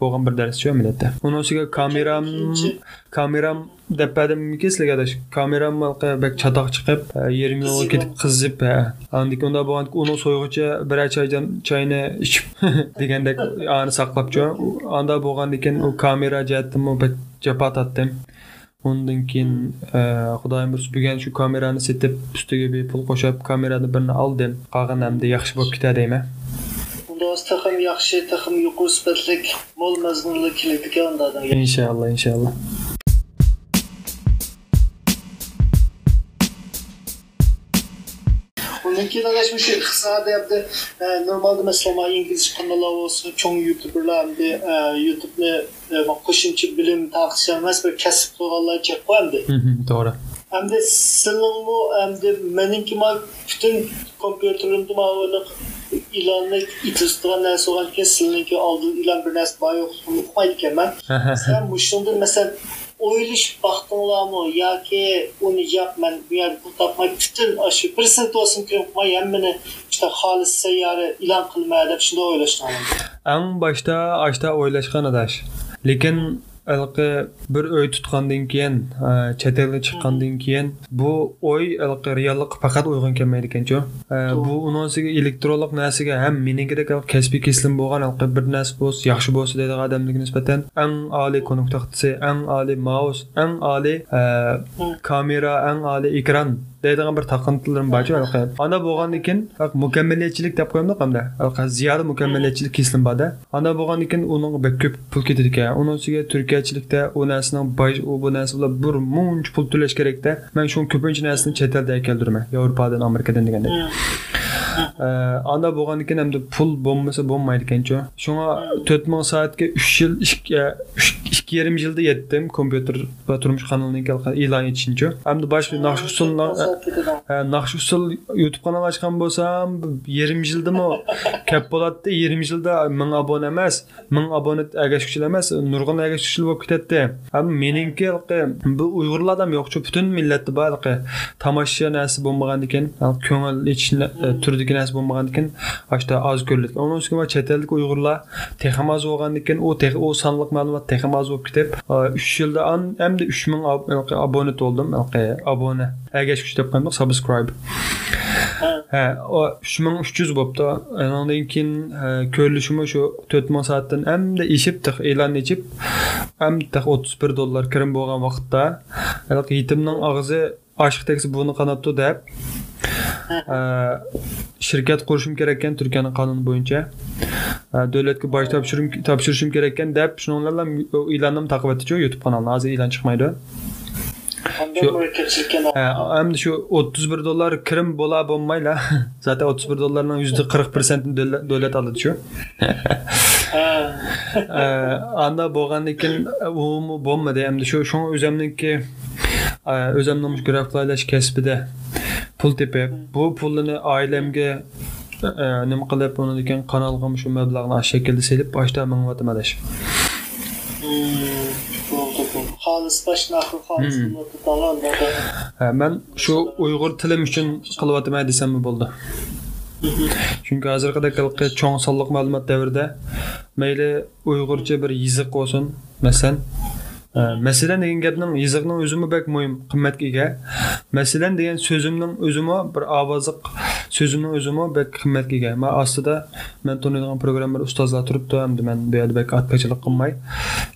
bo'lgan bir dars shu amaliyotda uni ustiga kameram kameram depadimki sizlarga adash kameram bak chatoq chiqib e, yarim yo'lga ketib qizib andik unda bo'lgan uni so'yg'icha bir choydan choyni ichib degandek ani saqlabchi anda bo'lgandan keyin u kamera jihatdan bak japa tortdim undan keyin e, xudoyim bir bugun shu kamerani setib ustiga bepul qo'shib kamerani birini oldim qolganimda yaxshi bo'lib ketadi deyman O'zi taxim yaxshi, taxim yuqori sifatlik, mo'l mazmunli keladigan undan. inshaalloh inshaalloh Undan keyin adashma shu iqtisodiy yapti. Normalda masalan ingliz kanallar olsun, cho'ng youtuberlar e, YouTube'ni e, qo'shimcha bilim taqsish emas bir kasb qilganlar hı, to'g'ri Hamda sizlarni hamda meningki mal butun kompyuterimda ilanni itishtirgan narsa bo'lgan keyin sizlarniki oldin ilan bir narsa bor yo'q uqmaydi ekanman. Sen bu shunda mesela o'ylash vaqtinglarmi yoki uni yo'q man bu yerda pul topmay butun shu bir sent olsin kirmay hammani işte xolis sayyora e'lon qilma deb shunday o'ylashdim eng boshda ashta o'ylashgan adash lekin e, chet elga chiqqandan keyin bu o'y halqi reallikqa faqat uyg'un kelmaydi ekanchu E, bu unisiga elektronlik narsaga ham meningidek halqi kasbiy keslim bo'lgan halqi bir narsa bo'lsa yaxshi bo'lsa deydigan odamlarga nisbatan eng oliy konuk taxtasi eng oliy mouse eng oliy e, kamera eng oliy ekran deydigan bir taqintilarim borchu ana bo'lgandan keyin mukammaliyatchilik deb qo'yamda hamda ziyodi mukammaliyatchilik keslim borda. Ana bo'lgandan keyin uning ko'p pul ketadi ekan uni ustiga turkiyachilikda u narsaning u bu narsa bilan bir muncha pul to'lash kerakda. Man shu ko'pincha narsani chet eldan keltirman yevropadan amerikadan degandek hmm. Anda bo'lgandan keyin hamda pul bo'lmasa bo'lmaydi ekanchu shunga to'rt ming soatga uch yil ikki yarim yilda yetdim kompyuter va turmush kanalini e'lon etishinchu hamda boshqa naqsh usul naqsh usul youtube kanal ochgan bo'lsam yarim yildami kap bo'ladi yarim yilda ming obuna emas ming obuna agashkuchil emas nurg'un agashkuchil bo'lib ketadi meningki bu uyg'urlar ham yo'qchu butun millatda bor tomosha narsa bo'lmagandan keyin ko'ngil ichish turdagi nasib bo'lmagandan keyin shu oz ko'riladi uni ustiga chet ellik uyg'urlar texam oz bo'lgandan keyin u u sonliq ma'lumot texam oz bo'lib ketib uch e, yilda hamda uch ming e, obuna to'ldim obuna e, agashkuch deb qo'ymoq subscribe. Ha uch ming uch yuz bo'libdi undan keyin ko'rilishimi shu to'rt ming soatdan hamda eshib e'lon ichib hamda o'ttiz bir dollar kirim bo'lgan vaqtda yetimning og'zi oshiq tegsa buni qanabdi deb shirkat qurishim kerak ekan turkiyani qonuni bo'yicha. Davlatga boj topshirishim kerak ekan deb shuninglar ham e'lonimni taqib etdichu youtube kanalini. Hozir e'lon chiqmaydi. Endi shu o'ttiz bir dollar kirim bo'la bo'lmayla zaten o'ttiz bir dollarning yuzda qirq persentini davlat oladi shu anda bo'lgandan keyin u bo'lmadi. Endi shu shunga o'zimniki o'zimni grafikalash kasbida pul tepib bu pulni oilamga nima qilib uni keyin kanalga shu mablag'ni shaklda selib boshda mingyapman adash xolis boshni oxir xolis man shu uyg'ur tilim uchun qilyapman desammi bo'ldi chunki hozirgidek cho'ng sonliq ma'lumot davrida mayli uyg'urcha bir yiziq bo'lsin masalan masalan degan gapning yizig'ning o'zimi bak muhim qimmatga ega masalan degan so'zimning o'zimi bir ovoziq so'zimning o'zimi bak qimmatga ega man ostida man taniydigan programmalar ustozlar turibdi endi man bu yerda bak atkachilik qilmay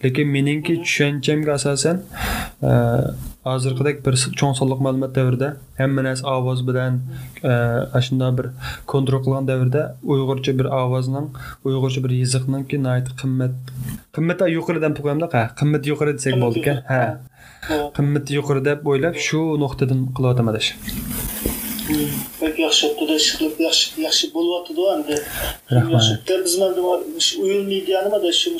lekin meningki tushunchamga asosan hozirgidek bir cho'ng sonliq ma'lumot davrida hamma narsa ovoz bilan shunday bir kontrol qilgan davrda uyg'urcha bir ovozning uyg'urcha bir yiziqninki qimmat qimmat yuqoridan qo'yamda qimmat yuqori desak bo'ldi ekan. Ha. Qimmati yuqori deb o'ylab shu nuqtadan qilyapman adash bek yaxshi yaxshi qilib yaxshi yaxshi bo'lyaptidi endi rahmat biz mana uyul mediani mana shu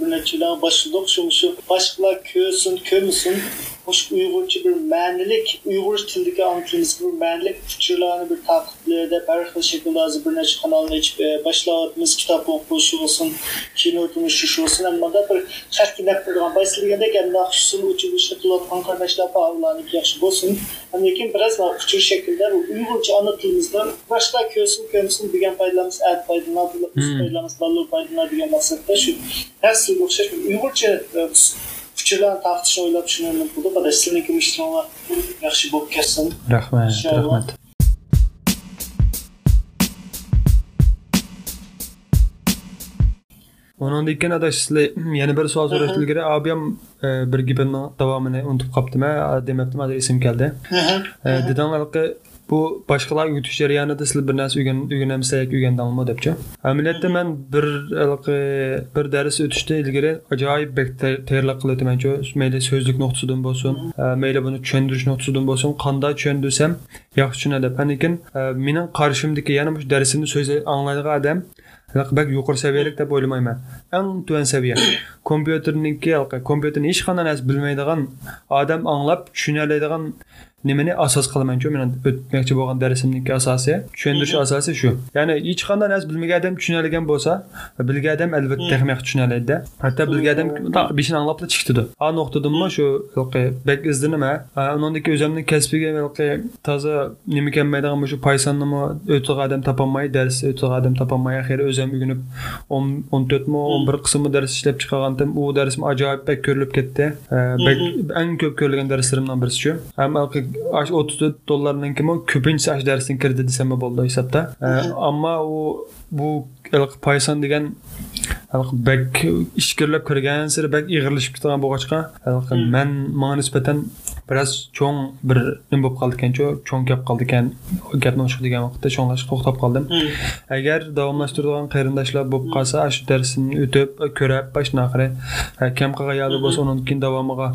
bir necha yillar boshladik shu shu boshqalar ko'rsin ko'rmasin Hoş Uygurca bir menilik, Uygur tildeki anlatımız bir menilik fikirlerini bir takiplerde berhil şekilde azı bir neçe kanalını açıp e, başladığımız kitap okuyuşu olsun, kino tunuşuşu olsun. Ama da bir şarkı ne kurduğun başlayanda kendi akışısını uçuluşlu kılatkan kardeşler bağlanıp yaxşı olsun. Ama lekin biraz daha küçük şekilde Uygurca anlatımızda başta kösün kömsün degan paylarımız ad paylanar, biz paylarımız ballı paylanar degan maqsadda shu her sırada o'xshash Uygurcha fikrlarni tarqatishni o'ylab shuni bo'ldi. Qada sizlarniki ishtiroklar yaxshi bo'lib ketsin. Rahmat rahmat. Ondan keyin adash sizlar yana bir savol so'rash ilgari abi ham bir gapimni davomini unutib qolibdimi demabdim hozir esim keldi dedinglar bu boshqalar o'tish jarayonida sizlar bir narsa o'rganamsak o'rgandingmi debchi? Amaliyotda man bir bir dars o'tishda ilgari ajoyib tayyorlik qilyapmanchu mayli so'zlik nuqtasidan bo'lsin mayli buni tushuntirish nuqtasidan bo'lsin qanday tushundirsam yaxshi tushunadi. Lekin meni qarshimdagi yana shu darsimni so'zi anglaydigan odam bak yuqori saviyalik deb o'ylamayman. Eng tuvan saviya. Kompyuterniki kompyuterni hech qanday narsa bilmaydigan odam anglab tushuna oladigan nimani asos qilamanchu men o'tmoqchi bo'lgan darsimniki asosi tushuntirish asosi shu ya'ni hech qanday narsa bilmagan odam tushuna olgan bo'lsa bilgan odam albatta texnik tushuna oladida hatto bilgan odam beshini anglabda chiqdidi a nuqtadimi shu bak izdanima undan keyin o'zimni kasbiga toza nima kelmaydigan shu paysonnimi o'tiq odam topolmay dars o'tiq odam topolmay axir o'zim o'rganib o'n to'rtmi o'n bir qismi dars ishlab chiqargandim u darsim ajoyib bak ko'rilib ketdi eng ko'p ko'rilgan darslarimdan birisi shu ash o'ttiz dollarninkimi ko'pinchisi ash darsdan kirdi desam bo'ldi hisobda ammo u bu payson degan bak ishkirlab kirgan sari bak ig'irlashib ketgan bo'lg'achqa man manga nisbatan biroz cho'ng bir nima bo'lib qoldi ekanchu cho'ng gap qoldi ekan gapni o'shiq degan vaqtda cho'nglashib to'xtab qoldim. Agar davomlashtiradigan qarindoshlar bo'lib qolsa shu darsini o'tib ko'rib shunaqa kam qolgan yo'li bo'lsa undan keyin davomiga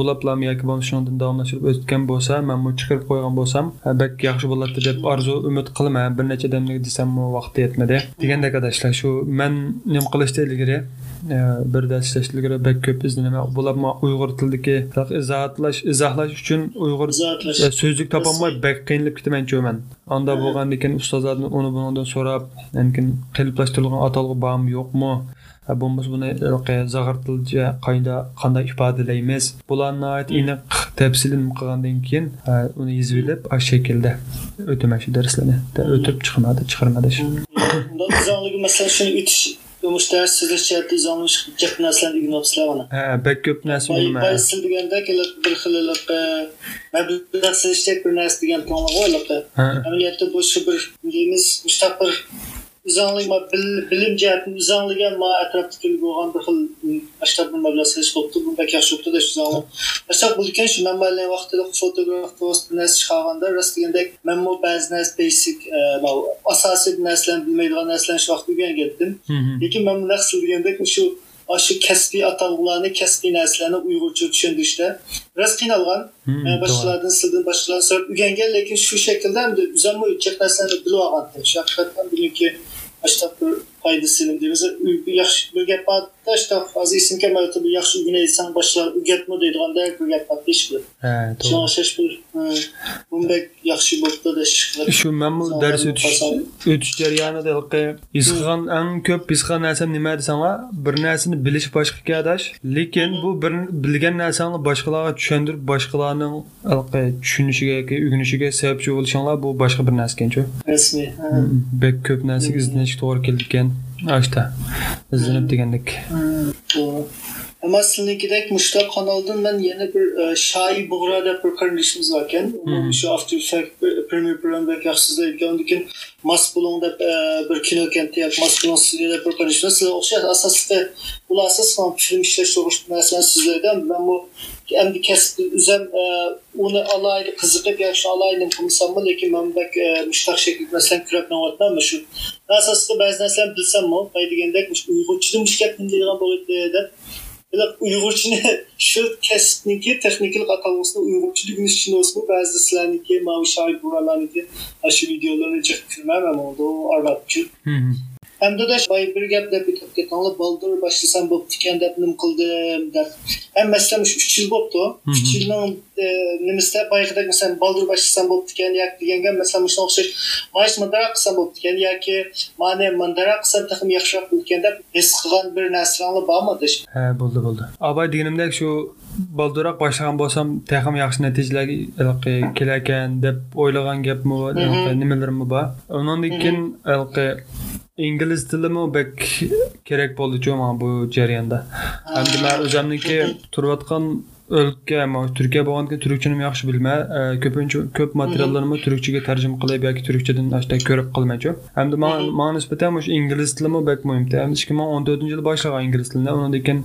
ulablam yoki bo'lmasa shundan davomlashtirib o'tgan bo'lsa man bu chiqarib qo'ygan bo'lsam bak yaxshi bo'ladi deb orzu umid qilaman bir necha damlik desam vaqti yetmadi. Degandek adashlar shu man nima qilishda ilgari bir dars ishlash ilgari bak ko'p izlanma bular uyg'ur tilidagi izohlash izohlash uchun uyg'ur so'zlik topolmay bak qiynalib ketamanchu man anda bo'lgandan keyin ustozlardan uni bundan so'rab qiliplashtirilgan atalg'i bormi yo'qmi? Bo'lmasa buni zag'ir tilcha qanday qanday ifodalaymiz? Bularni aniq tafsilini qilgandan keyin uni yozib olib shu shaklda o'taman shu darslarni o'tib chiqmadi chiqarmadi shu. Masalan shuni o'tish Ders sizlerçe izanmış cep neslen ignotslar ona. Ha, bek köp nesli bilmem. Bay sil kelip bir xililik mablag sizlerçe bir nes degan. Amaliyotda bu shu bir deymiz ميزانلىق بىلىم جەھەتتىن مىزانلىقى ما ئەتراپتىكى بولغان بىر خىل ئاشلار بىر مەبلەغ سېلىش بوپتۇ بۇ بەك ياخشى بوپتۇ دەش مىزانلىق باشلاپ بولكەن شۇ مەن بىلەن ۋاقتىلىق فوتوگراف دوست بىر نەرسە چىقارغاندا راست دېگەندەك مەنمۇ بەزى نەرسە بېيسىك ئاساسىي نەرسىلەرنى بىلمەيدىغان نەرسىلەرنى شۇ ۋاقىت ئۆگەنگەنىدىم لېكىن مەن بۇنداق قىسىل دېگەندەك شۇ aşı kəsbi atanlarını, kəsbi nəslərini Uyğurca düşündükdə biraz qınalğan, başqalardan sildim, başqalardan sorub öyrənən, lakin şu şəkildə həm də üzəmə ölkə nəsləni bilib alğan. Şəxsən bilin ki, bir foydasini deymiz yaxshi bir gap borda işte hozir esim kelmayapti bir yaxshi o'rganaysang boshqalar o'rgatma deydiganda bir gap bor ish bu shunga o'xshash bir bunday yaxshi bo'libdi shu man bu dars o'tish o'tish jarayonida his qilgan eng ko'p his qilgan narsam nima desanglar bir narsani bilish boshqa kadash lekin bu bir bilgan narsangni boshqalarga tushuntirib boshqalarning tushunishiga yoki o'rganishiga sababchi bo'lishinglar bu boshqa bir narsa ekanchu rasmiy bek ko'p narsaga izlanishga to'g'ri keldi ekan işte. Izlenip degandek Ama siznikidek Muştak kanaldan ben yeni bir e, Şahi Buğra deb bir kardeşimiz varken hmm. şu After Effects Premier Program'daki yaxsızda ilgilendikən Mas Bulun deb e, bir kino kenti yak Mas Bulun sizlerdə bir kardeşimiz sizler oxşar asasda bu asas falan film işleş soruş mesela sizlerden ben bu endi kasb o'zim uni alayli qiziqib yaxshi alayli qilsammi lekin man bak mushtaq shaklda masalan ko'ryapman shu asosida ba'zi narsalarni bilsammi? Degandek uyg'urchada mush gapni deydigan bo'ladi deb uyg'urchani shu kasbniki texnikalik atalg'usini uyg'urchada o'rganish uchun o'smi ba'zi sizlarniki mana shoir buralarniki shu videolarni ko'rmayman u arabcha hamda da boy bir gap deb o'tib ketganlar baldur boshlasam bo'pti ekan deb nim qildim deb. Ham masalan uch yil bo'pti. Uch yilning nimasida boyagidek masalan baldur boshlasam bo'pti ekan yoki deganga masalan shunga o'xshash mana shu mandara qilsam bo'pti ekan yoki mana mandara qilsam taxim yaxshiroq bo'ldi ekan deb his qilgan bir narsalar bormidi ha bo'ldi bo'ldi. Abay deganimdek shu balduroq boshlagan bo'lsam texim yaxshi natijalarga kelarkan deb o'ylagan gapmi nimalarim bor? Undan keyin ingliz tilimi bek kerak bo'ldi mana bu jarayonda? Hamda man o'zimniki turayotgan o'lka turkiya bo'lgandan turkchani yaxshi bilmay ko'pincha ko'p materiallarni turkchaga tarjima qilib yoki turkchadan ashta ko'rib qilmaychu hamda manga nisbatan shu ingliz tilimi bek muhimda hamda ikki ming o'n to'rtinchi yilda boshlagan ingliz tilini undan keyin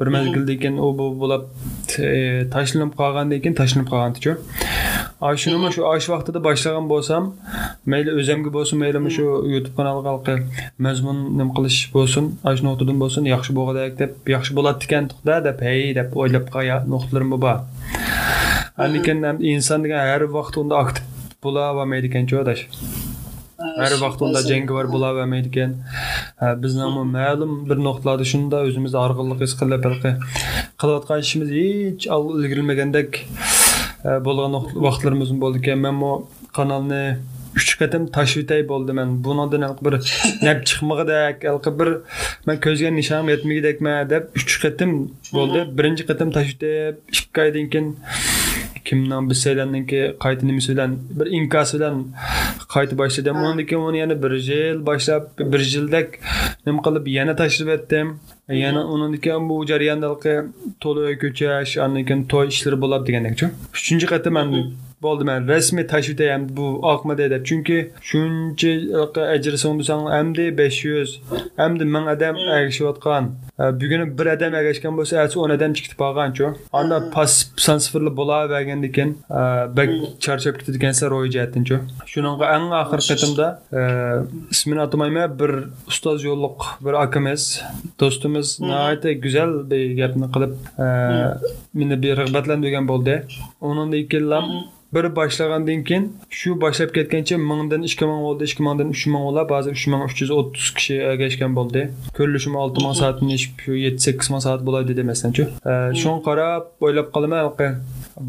bir mezgildan keyin u bu bo'lib tashlanib qolgandan keyin tashlanib qolgandichu shuni shu shu vaqtida boshlagan bo'lsam mayli o'zimga bo'lsin mayli shu youtube kanalga mazmun nima qilish bo'lsin shu nuqtadan bo'lsin yaxshi bo'lgandek deb yaxshi bo'ladi ekan deb hey deb o'ylab qolgan nuqtalarim bor lekin inson degan har vaqt unda aktiv bo'lavermaydi ekanchu adash har vaqt unda jangovar bo'lavermaydi ekan bizni ma'lum bir nuqtalarda shunda o'zimizni org'inlik his qilib qilayotgan ishimiz hech ilgirilmagandek bo'lgan vaqtlarimiz bo'ldi ekan. Men bu kanalni uch qatim tashvitay bo'ldi man bundan bir nap chiqmag'idek bir man ko'zga nishon yetmagidekman deb uch qatim bo'ldi. Birinchi qatim tashvitay ikki oydan keyin kimdan bilsanglardan keyin qayta nimasi bilan bir inkos bilan qayta boshladim undan keyin uni yana bir yil boshlab bir yildak nima qilib yana tashlab etdim. Yana undan keyin bu jarayonda to'lov ko'chash andan keyin to'y ishlari bo'ladi degandekchi uchinchi qatim man bo'ldi man rasmiy tashib etayapman bu oqmadi deb. Chunki shuncha ajr so'ndisang endi besh yuz endi ming odam ergashayotgan bugun bir odam ergashgan bo'lsa ertasi o'n odam chiqib qolganchu anda pas son sifirli bo'lavergandan keyin bak charchab ketadigansan ro'y jihatdanchu shunga eng oxirgi qatimda ismini atamayman bir ustoz yo'lliq bir akamiz do'stimiz nihoyatda go'zal bir gapni qilib meni bir rag'batlantirgan bo'ldi. Undan keyin bir boshlagandan keyin shu boshlab ketgancha mingdan ikki ming bo'ldi ikki mingdan uch ming bo'lib hozir uch ming uch yuz o'ttiz kishi ergashgan bo'ldi. Ko'rinishim olti ming soatni shu yetti sakkiz ming soat bo'ladi demasdanchu shunga qarab o'ylab qolaman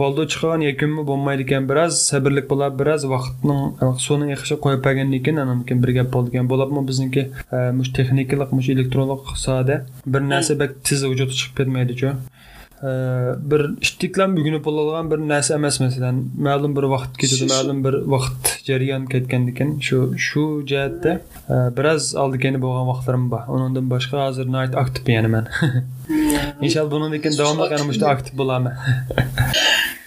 boldi chiqqan yakunmi bo'lmaydi ekan biroz sabrlik bo'lib biroz vaqtning suvni eqishi qo'yib bergandan keyin ana bir gap bo'ldi ekan. Bo'libmi bizniki mush texnikalik mush elektronlik sohada bir narsa bak tez vujudga chiqib ketmaydichu bir ishtiklan bugunib bo'ladigan bir narsa emas masalan ma'lum bir vaqt ketadi ma'lum bir vaqt jarayon ketgandan keyin shu shu jihatda biroz oldikani bo'lgan vaqtlarim bor. Undan boshqa hozir aktiv yana man inshaalloh bundan keyin davomli yana mushta aktiv bo'laman.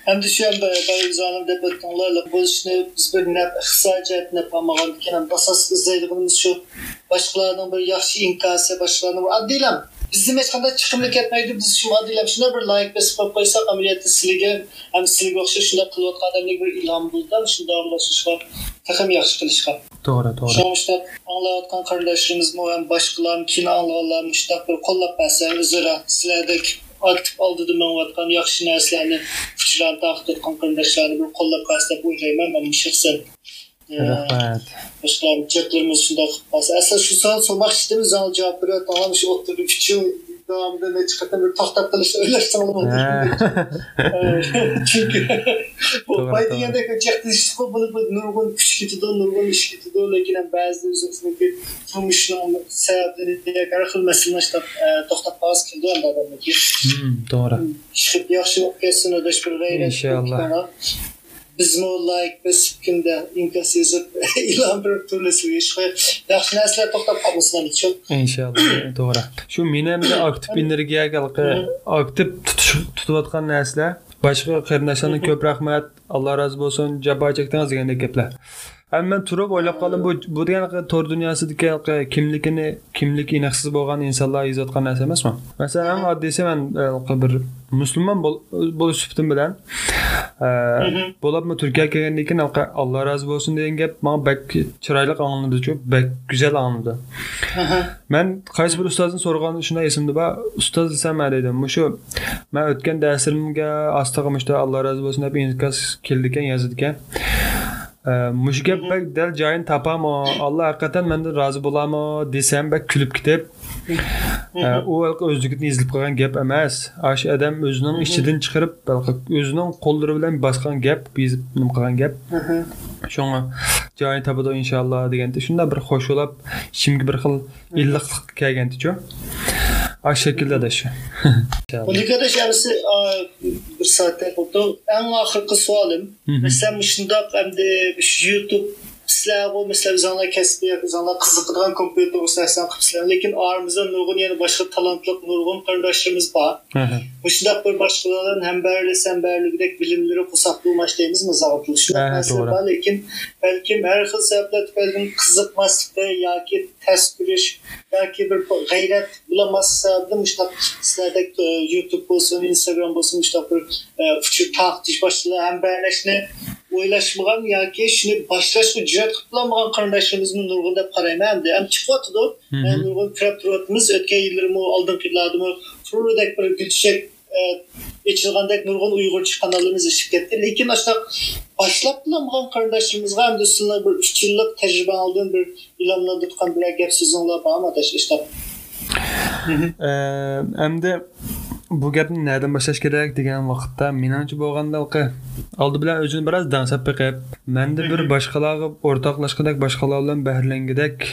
Hem de şu anda Bayezan'ın debatlarla bu işini biz bir nep nep almagan ekan asas izlaydiganimiz şu başkalarının bir yaxshi inkası başkalarının addilam bizim hech qanday chiqimli ketmaydi biz shu addilam shunday bir like bosib qo'yib qo'ysak amaliyotda sizlarga ham sizlarga o'xshash shunday qilayotgan odamlarga bir ilhom bo'ldi shunday aralashishga taxim yaxshi qilishga. To'g'ri to'g'ri. Shu mushtaq anglayotgan qarindoshlarimiz ham boshqalar kino anglaganlar mushtaq bir qo'llab bersa o'zaro sizlardek aktiv oldida manayotgan yaxshi narsalarni kuchlarni taqdim etgan qarindoshlarni bir qo'llab bersa deb o'ylayman man shaxsan rahmat boshqalar cheklarimiz shunday qilib qolsa asli shu savol so'moqchi edimiz javob beryapti shu o'ttirib uch yil davomida necha qatam bir to'xtab qilishni o'ylashdan chunki bo'lmaydi degandek buni nurg'un kuch ketadi nurg'un ish ketadi lekin ba'zida o'zimizniki turmushni sabablarini har xil masalalar to'xtab qolgisi keldi odamlarga to'g'ri ish qilib yaxshi bo'lib ketsin bir inshaalloh bizmi like bosib kunda imkon sezib e'lon berib turlisiga ish qo'yib yaxshi narsalar to'xtab qolmasin inshaalloh to'g'ri. Shu meni aktiv energiyaga aktiv tutayotgan narsalar boshqa qarindoshlarga ko'p rahmat. Alloh rozi bo'lsin. Jabo chekdingiz degandek gaplar man turib o'ylab qoldim bu bu degani to'r dunyosidagi kimligini kimligi aniqsiz bo'lgan insonlar yozayotgan narsa emasmi? Masalan oddiysi man bir musulmon bo'lish suhbatim bilan. Bo'libmi turkiyaga kelgandan keyin alloh rozi bo'lsin degan gap manga bak chiroyli angladichu bak go'zal angladi man qaysi bir ustozdan so'ragan shunday esimda bor ustoz desam dedim. Shu man o'tgan darsimga ostiga alloh rozi bo'lsin deb inkas keldi ekan yozdi ekan mush gap dal joyini topami alloh haqiqatdan mendan rozi bo'lami desam bak kulib ketib u o'zligini izlab qolgan gap emas. Shu odam o'zining ichidan chiqarib o'zining qo'llari bilan bosgan gap yozib qilgan gap. Shunga joyini topadi inshaalloh deganda shunday bir xo'shlab ichimga bir xil illiqlik kelgandichu shu shaklda shu Arkadaş yarısı bir saatte oldu. En ahırkı sualım. Mesela şundaq hem de YouTube sizlar bu mesela bizanlar kasbiy bizanlar qiziqadigan kompyuter ustasidan qilibsizlar lekin oramizda nurg'un yana boshqa talantli nurg'un qarindoshlarimiz bor shundoq bir boshqalardan hambarli sambarligidek bilimlari qo'saqli umashlaymizmi zavqli shunaqa narsalar bor lekin balkim har xil sabablar tufaylidan qiziqmaslikda yoki test ko'rish yoki bir g'ayrat bo'lmaslik sababli mushtaq sizlardek youtube bo'lsin instagram bo'lsin mushtaq bir uchib taqtish boshqalar hambarlashni o'ylashmagan yoki shuni boshlashga jur'at qilolmagan qarindoshlarimizni nurg'un deb qarayman endi ham chiqyotidi nurg'un ko'rib turyapmiz o'tgan yillarmi oldingi yillardami furidek bir gulchak echilgandek nurg'un uyg'urcha kanalimiz ishib ketdi lekin shunaqa boshlab bilolmagan qarindoshlarimizga hamda sizlar bir uch yillik tajriba oldin bir ilhomlantirgan bir gap so'zinglar bormi ishlab endi bu gapni nerdan boshlash kerak degan vaqtda menimcha bo'lganda oldi bilan o'zini biroz dansab biqib manda bir boshqalarga o'rtoqlashgandek boshqalar bilan bahrlangandek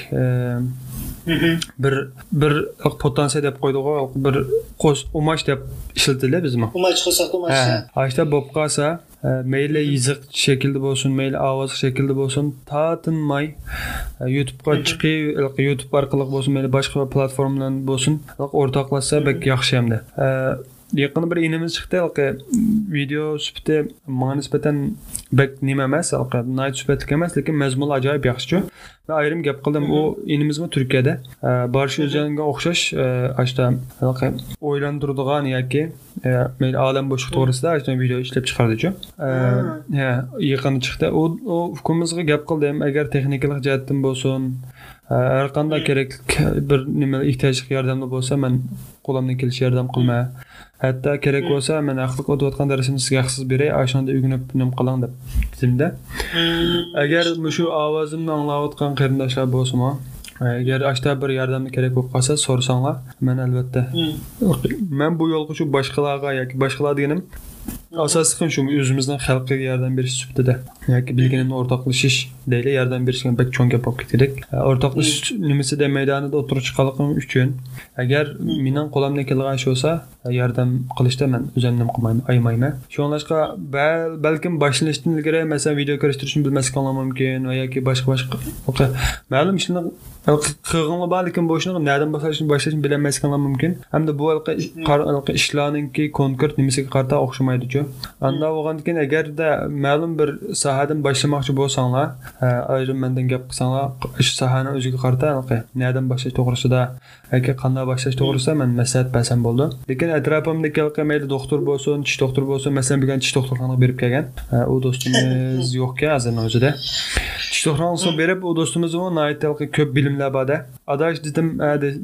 бір бір потенция деп қойды ғой бір қос умач деп ішілтіле бізме умач қосақ умач ашта болып қалса мейлі изық шекілді болсын мейлі ауыз шекілді болсын татынмай ютубқа шығып ютуб арқылы болсын мейлі басқа платформадан болсын ортақласса бәк жақсы yaqin bir inimiz chiqdi halqi video sufati manga nisbatan bak nima emas halqi nayt sifatli emas lekin mazmuni ajoyib yaxshichu va ayrim gap qildim u inimizmi turkiyada? Borish o'zanga o'xshash ashta halqi o'ylantiradigan yoki mayli olam bo'shliq to'g'risida ashta video ishlab chiqardichu yaqin chiqdi. U u hukumimizga gap qildim agar texnikalik jihatdan bo'lsin har qanday kerak bir nima ehtiyoj yordamda bo'lsa man qo'limdan kelishi yordam qilma hatto kerak bo'lsa man haqliq o'tayotgan darsimni sizga haqsiz beray ashanda uyg'onib nim qiling deb dedimda. Agar shu ovozimni anglayotgan qarindoshlar bo'lsinmi agar ashta bir yordamni kerak bo'lib qolsa so'rasanglar man albatta. Man bu yo'lga shu boshqalarga yoki boshqalar deganim asosiy shu o'zimizdan xalqqa yordam berish sifatida yoki bilganimni o'rtoqlashish deyli yordam berishga bak cho'ng gap bo'lib ketdik o'rtoqlashish nimasida maydonida o'tirib chiqqanligim uchun agar mening qo'limdan kelgan ish bo'lsa yordam qilishda man o'zimdan qilmayman aymayman shunlashqa balkim boshlanishdan ilgari masalan video ko'rishtirishni bilmasligim mumkin va yoki boshqa boshqa ma'lum ishlarni qilg'inli bor lekin bu ishni nadan boshlashni boshlashni bilolmasligim mumkin hamda bu ishlarninki konkret nimasiga qarata o'xshamaydichu anda bo'lgandan keyin agarda ma'lum bir sohadan boshlamoqchi bo'lsanglar ayrim mendan gap qilsanglar shu sohani o'ziga qarata nadan boshlash to'g'risida yoki qanday boshlash to'g'risida man maslahat bersam bo'ldi. Lekin atrofimdagi mayli doktor bo'lsin tish doktor bo'lsin masalan bugun tish doktorxonaga berib kelgan. U do'stimiz yo'qka hozirni o'zida. Tish doktorxonasiga berib u do'stimiz ko'p bilimlar borda. Adash dedim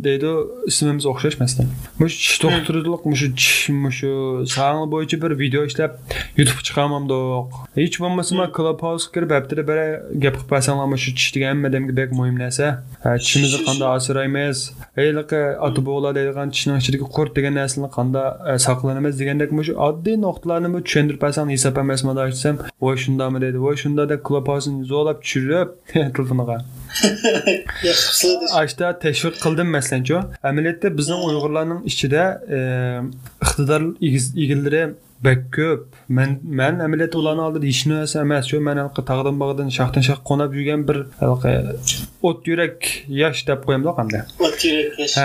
deydi ismimiz o'xshash masalan. Mush tish doktorlik mushu tish mushu sog'liq bo'yicha bir video ishlab youtube chiqarmamdiq hech bo'lmasa man club house kirib haftada bir gap qilib bersanglar shu tish degan hamma bek muhim narsa. Tishimizni qanday asraymiz? Heyliqi ota bog'lar deydigan tishning ichidagi qurt degan narsani qanday e, saqlanamiz degandek shu oddiy nuqtalarni tushuntirib bersang hisob emasmi desam voy shundami deydi voy shunda deb club house'ni zo'rlab tushirib telefoniga ashda tashviq qildim masalanchu amaliyotda bizning uyg'urlarning ichida e, iqtidor egillari бәк көп мен мен әмілет ұланы алды ішін өсі әмәс. Жөн мен әлқы тағдым бағдың шақтын шақ қонап жүрген бір әлқы от жүрек яш деп қоямын да қандай. от жүрек яш.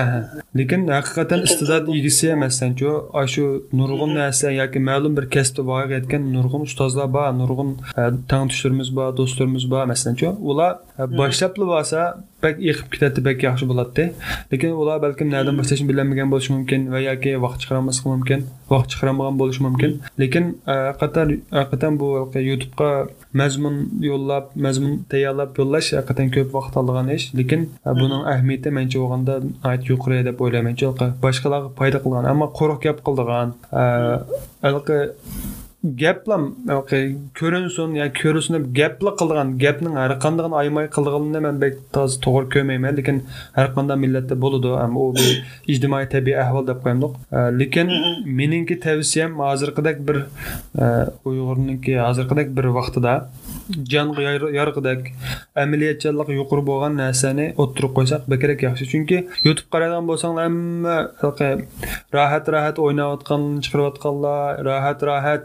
Лекін әқиқатан істедат егісі әмәсен жө ашу нұрғын нәсі яки мәлім бір кәсіпті бағы еткен нұрғын ұстазла ба нұрғын ә, таң түштіріміз ба достырымыз ба мәсен жө олар boshlabli bo'lsa bak eqib ketadi bak yaxshi bo'ladi lekin ular balkim nadan boshlashni bilmagan bo'lishi mumkin va yoki vaqt chiqarolmasligi mumkin vaqt chiqarolmagan bo'lishi mumkin lekin haqiqatan haqiqatan bu youtubega mazmun yo'llab mazmun tayyorlab yo'llash haqiqatan ko'p vaqt oladigan ish lekin buning ahamiyati mancha bo'lganda yuqori deb o'ylayman boshqalarga foyda qilgan ammo quruq gap qildigan гәпла көрінсін я көрүсүнүп гэпли кылган гэпнин ар кандагын аймай кылгылыны мен бек таз тогур көрмөймүн лекин ар кандай миллетте болуду эми у бир ижтимаий табий ахвал деп коемдук лекин менинки тавсиям азыркыдек бир уйгурнуки азыркыдек бир вактыда vaqtida jonga yorg'idek amaliyatchanlik yuqori bo'lgan narsani o'ttirib qo'ysak bakrak yaxshi. Chunki youtube qaragan bo'lsanglar hamma rohat rohat o'ynayotgan chiqarayotganlar rohat rohat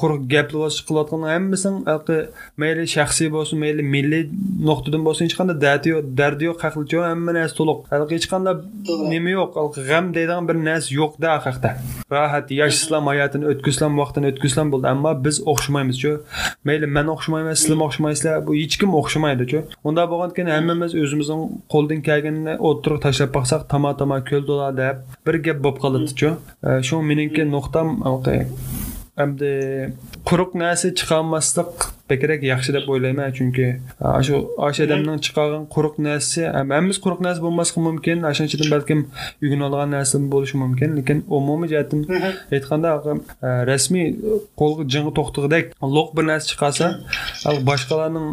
quruq gaplar qilayotgan hammasini mayli shaxsiy bo'lsin mayli milliy nuqtadan bo'lsin hech qanday dardi yo'q dardi yo'q haqlicha hamma narsa to'liq. Hech qanday nima yo'q g'am deydigan bir narsa yo'qda haqda rohat yashaslam hayotini o'tkazsam vaqtini o'tkazsam bo'ldi ammo biz o'xshamaymiz mayli man o'xshamayman sizlar o'xshamaysizlar bu hech kim o'xshamaydichu unda bo'lgandan hammamiz o'zimizning qo'ldan kelganini o'tirib tashlab boqsak tama tama ko'l to'la deb bir gap bo'lib qoladichu shu meningki nuqtam hamda quruq narsa chiqarmaslik bekrak yaxshi deb o'ylayman. Chunki shu o'sha odamning chiqargan quruq narsasi hammamiz quruq narsa bo'lmasligi mumkin. O'shanchadan balkim uyg'onadigan narsa bo'lishi mumkin. Lekin umumiy jihatdan aytganda rasmiy qo'lga jing'i to'xtig'idek loq bir narsa chiqarsa boshqalarning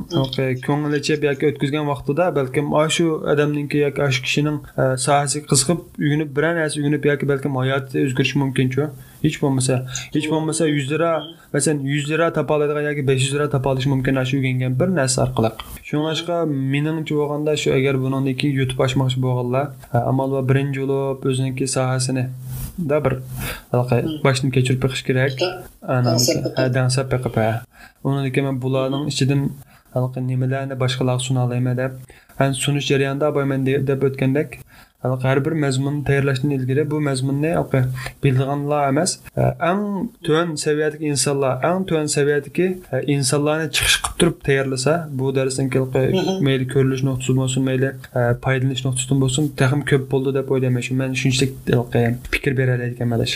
ko'ngilicha yoki o'tkazgan vaqtida balkim shu odamniki yoki shu kishining sohasiga qiziqib uyg'onib biror narsa uyg'onib yoki balkim hayoti o'zgarishi mumkinchu hech bo'lmasa hech bo'lmasa yuz lira masalan yuz lira topa oladigan yoki besh yuz lira topa olish mumkin shu o'rgangan bir narsa orqali. Shunga meningcha bo'lganda shu agar bundan keyin youtube ochmoqchi bo'lganlar amal va birinchi bo'lib o'ziniki sohasini da bir boshdan kechirib beqish kerak. Dansab beqib undan keyin man bularning ichidan nimalarni boshqalarga suna olaman deb sunish jarayonida boyman deb o'tgandek har bir mazmunni tayyorlashdan ilgari bu mazmunni halbuki bilganlar emas, e, eng tuan saviyadagi insonlar, eng tuan saviyadagi e, insonlarni chiqish qilib turib tayyorlasa, bu darsdan mayli ko'rilish nuqtasi bo'lsin, mayli e, foydalanish nuqtasidan bo'lsin, taxim ko'p bo'ldi deb o'ylamayman. Men shunchalik fikr bera oladigan madash.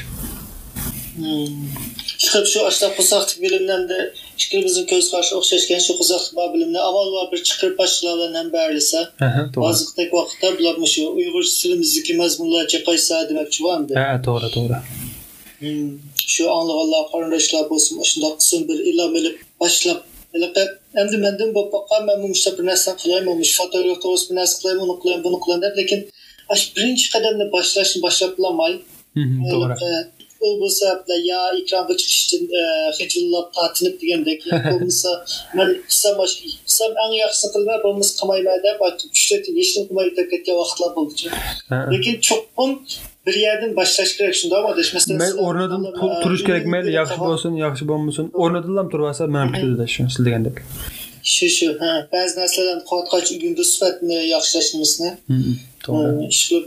chiqib shu ashta qo'saqlik bilimlarda ikkilimizning ko'z qarashi o'xshashgan shu qo'saqlik bor bilimni avval va bir chiqirib boshchilardan ham berilsa Aha, to'g'ri. hozirgidek vaqtda bular shu uyg'ur tilimizdagi mazmunlarga qaysa demoqchi bo'lamdi Ha, to'g'ri, to'g'ri. shu anglaganlar qarindoshlar bo'lsin shundoq qism bir ilhom ilib boshlab endi mendan bo'lib boqqan man mushta bir narsa qilayman mush fotograf to'g'risida bir narsa qilayman uni qilayman buni qilayman deb lekin ash birinchi qadamni boshlashni boshlab bo'lolmay Mhm, U bo'lsa yo ekranga chiqishdan hijillab tortinib degandek bo'lmasa man qilsam qilsam eng yaxshisini qilma bo'lmasa qilmayman deb uchta hech nima qilmay o'tib ketgan vaqtlar bo'ldi lekin cho'qim bir yerdan boshlash kerak shundaymi adash masalan Mayli o'rnidan tu- turish kerak, mayli yaxshi bo'lsin, yaxshi bo'lmasin, o'rnidan ham mana bitadi shu siz degandek. shu shu ha ba'zi narsalarni qotqach uyunda sifatini yaxshilashimizni To'g'ri. ish qilib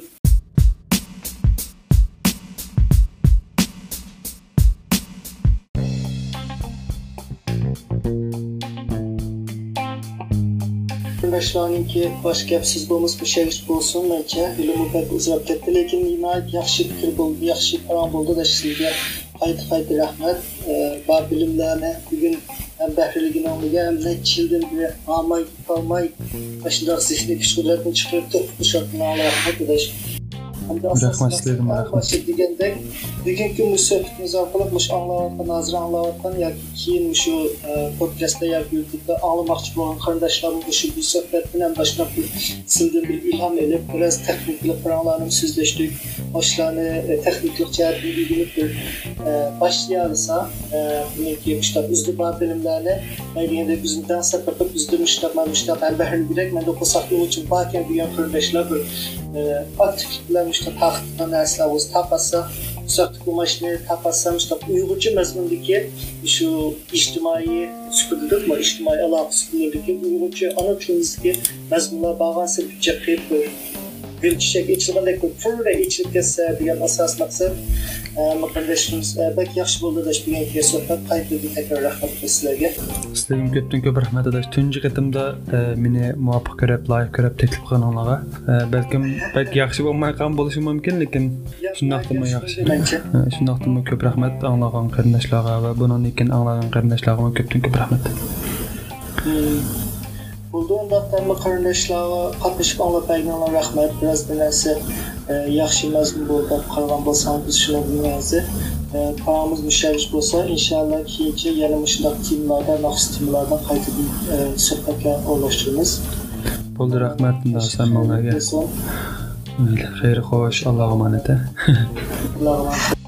Qarindoshlarninki boshqa gapsiz bo'lmas bu şey bo'lsin mencha ilmi pek uzrab ketdi lekin nihoyat yaxshi fikr bo'ldi yaxshi parom bo'ldi da sizga. Qayta qayta rahmat. Bor bilimlarni bugun ham bahriligini olmagan ham necha yildan beri olmay olmay. Shundoq zehniy kuch qudratni chiqarib turib shartni rahmat adash Rahmat sizlarga, rahmat. boshqa degandek bugungi musohbatimiz orqali mush anglayotgan hozir anglayotgan yoki keyin shu e, podcastda yoki youtubeda anglamoqchi bo'lgan qarindoshlarimiz shu bu suhbat bilan boshlab sizdan bir ilhom elib biroz texniklik bilanlarni so'zlashdik boshlarni e, texniklik jihatdan o'rganib bir e, boshlayolsa demakki shunaqa o'zida bor bilimlarni deganda bizni darslar qilib bizda mushtaq mana mushtaq ham bahri kerak manda qo'saqlik uchun bor ekan degan qarindoshlar bilan shunaqa taqiqdan narsalar o'zi topasa uzoqlik bo'lmashni topasam shunaqa uyg'urcha mazmundagi shu ijtimoiy suhbatdami ijtimoiy aloqa suhbatdagi uyg'urcha ana tilimizdagi mazmunlar borgan sirpicha ichilgandek bir purda ichilib ketsa degan asos maqsad muqaddashimiz bak yaxshi bo'ldi dash bugungi suhbat qaytadan takror rahmat sizlarga Sizlarga ko'pdan ko'p rahmat adash. Tunji qatimda e, meni muvofiq ko'rib, loyiq ko'rib taklif qilganlarga, e, balkim balki yaxshi bo'lmay qolgan bo'lishi mumkin, lekin shundoqdimi yaxshi. E, Shundoqdimi ko'p rahmat anglagan qarindoshlarga va bundan keyin anglagan qarindoshlarga ko'pdan ko'p rahmat. Bo'ldi undaqda qarindoshlarga qatnashib anglatmaganlar rahmat biroz bir narsa yaxshi mazmun bo'ldi deb qaragan bo'lsangiz biz shuni bilmaymiz paramiz mushavish bo'lsa inshaalloh keyincha yana shundoq temalardan maxsus temalardan qaytadan suhbatga o'rlashtiramiz Bo'ldi rahmat unda sammonlarga. Bo'lsin. Xayr xo'sh, Alloh omonat. Emanet.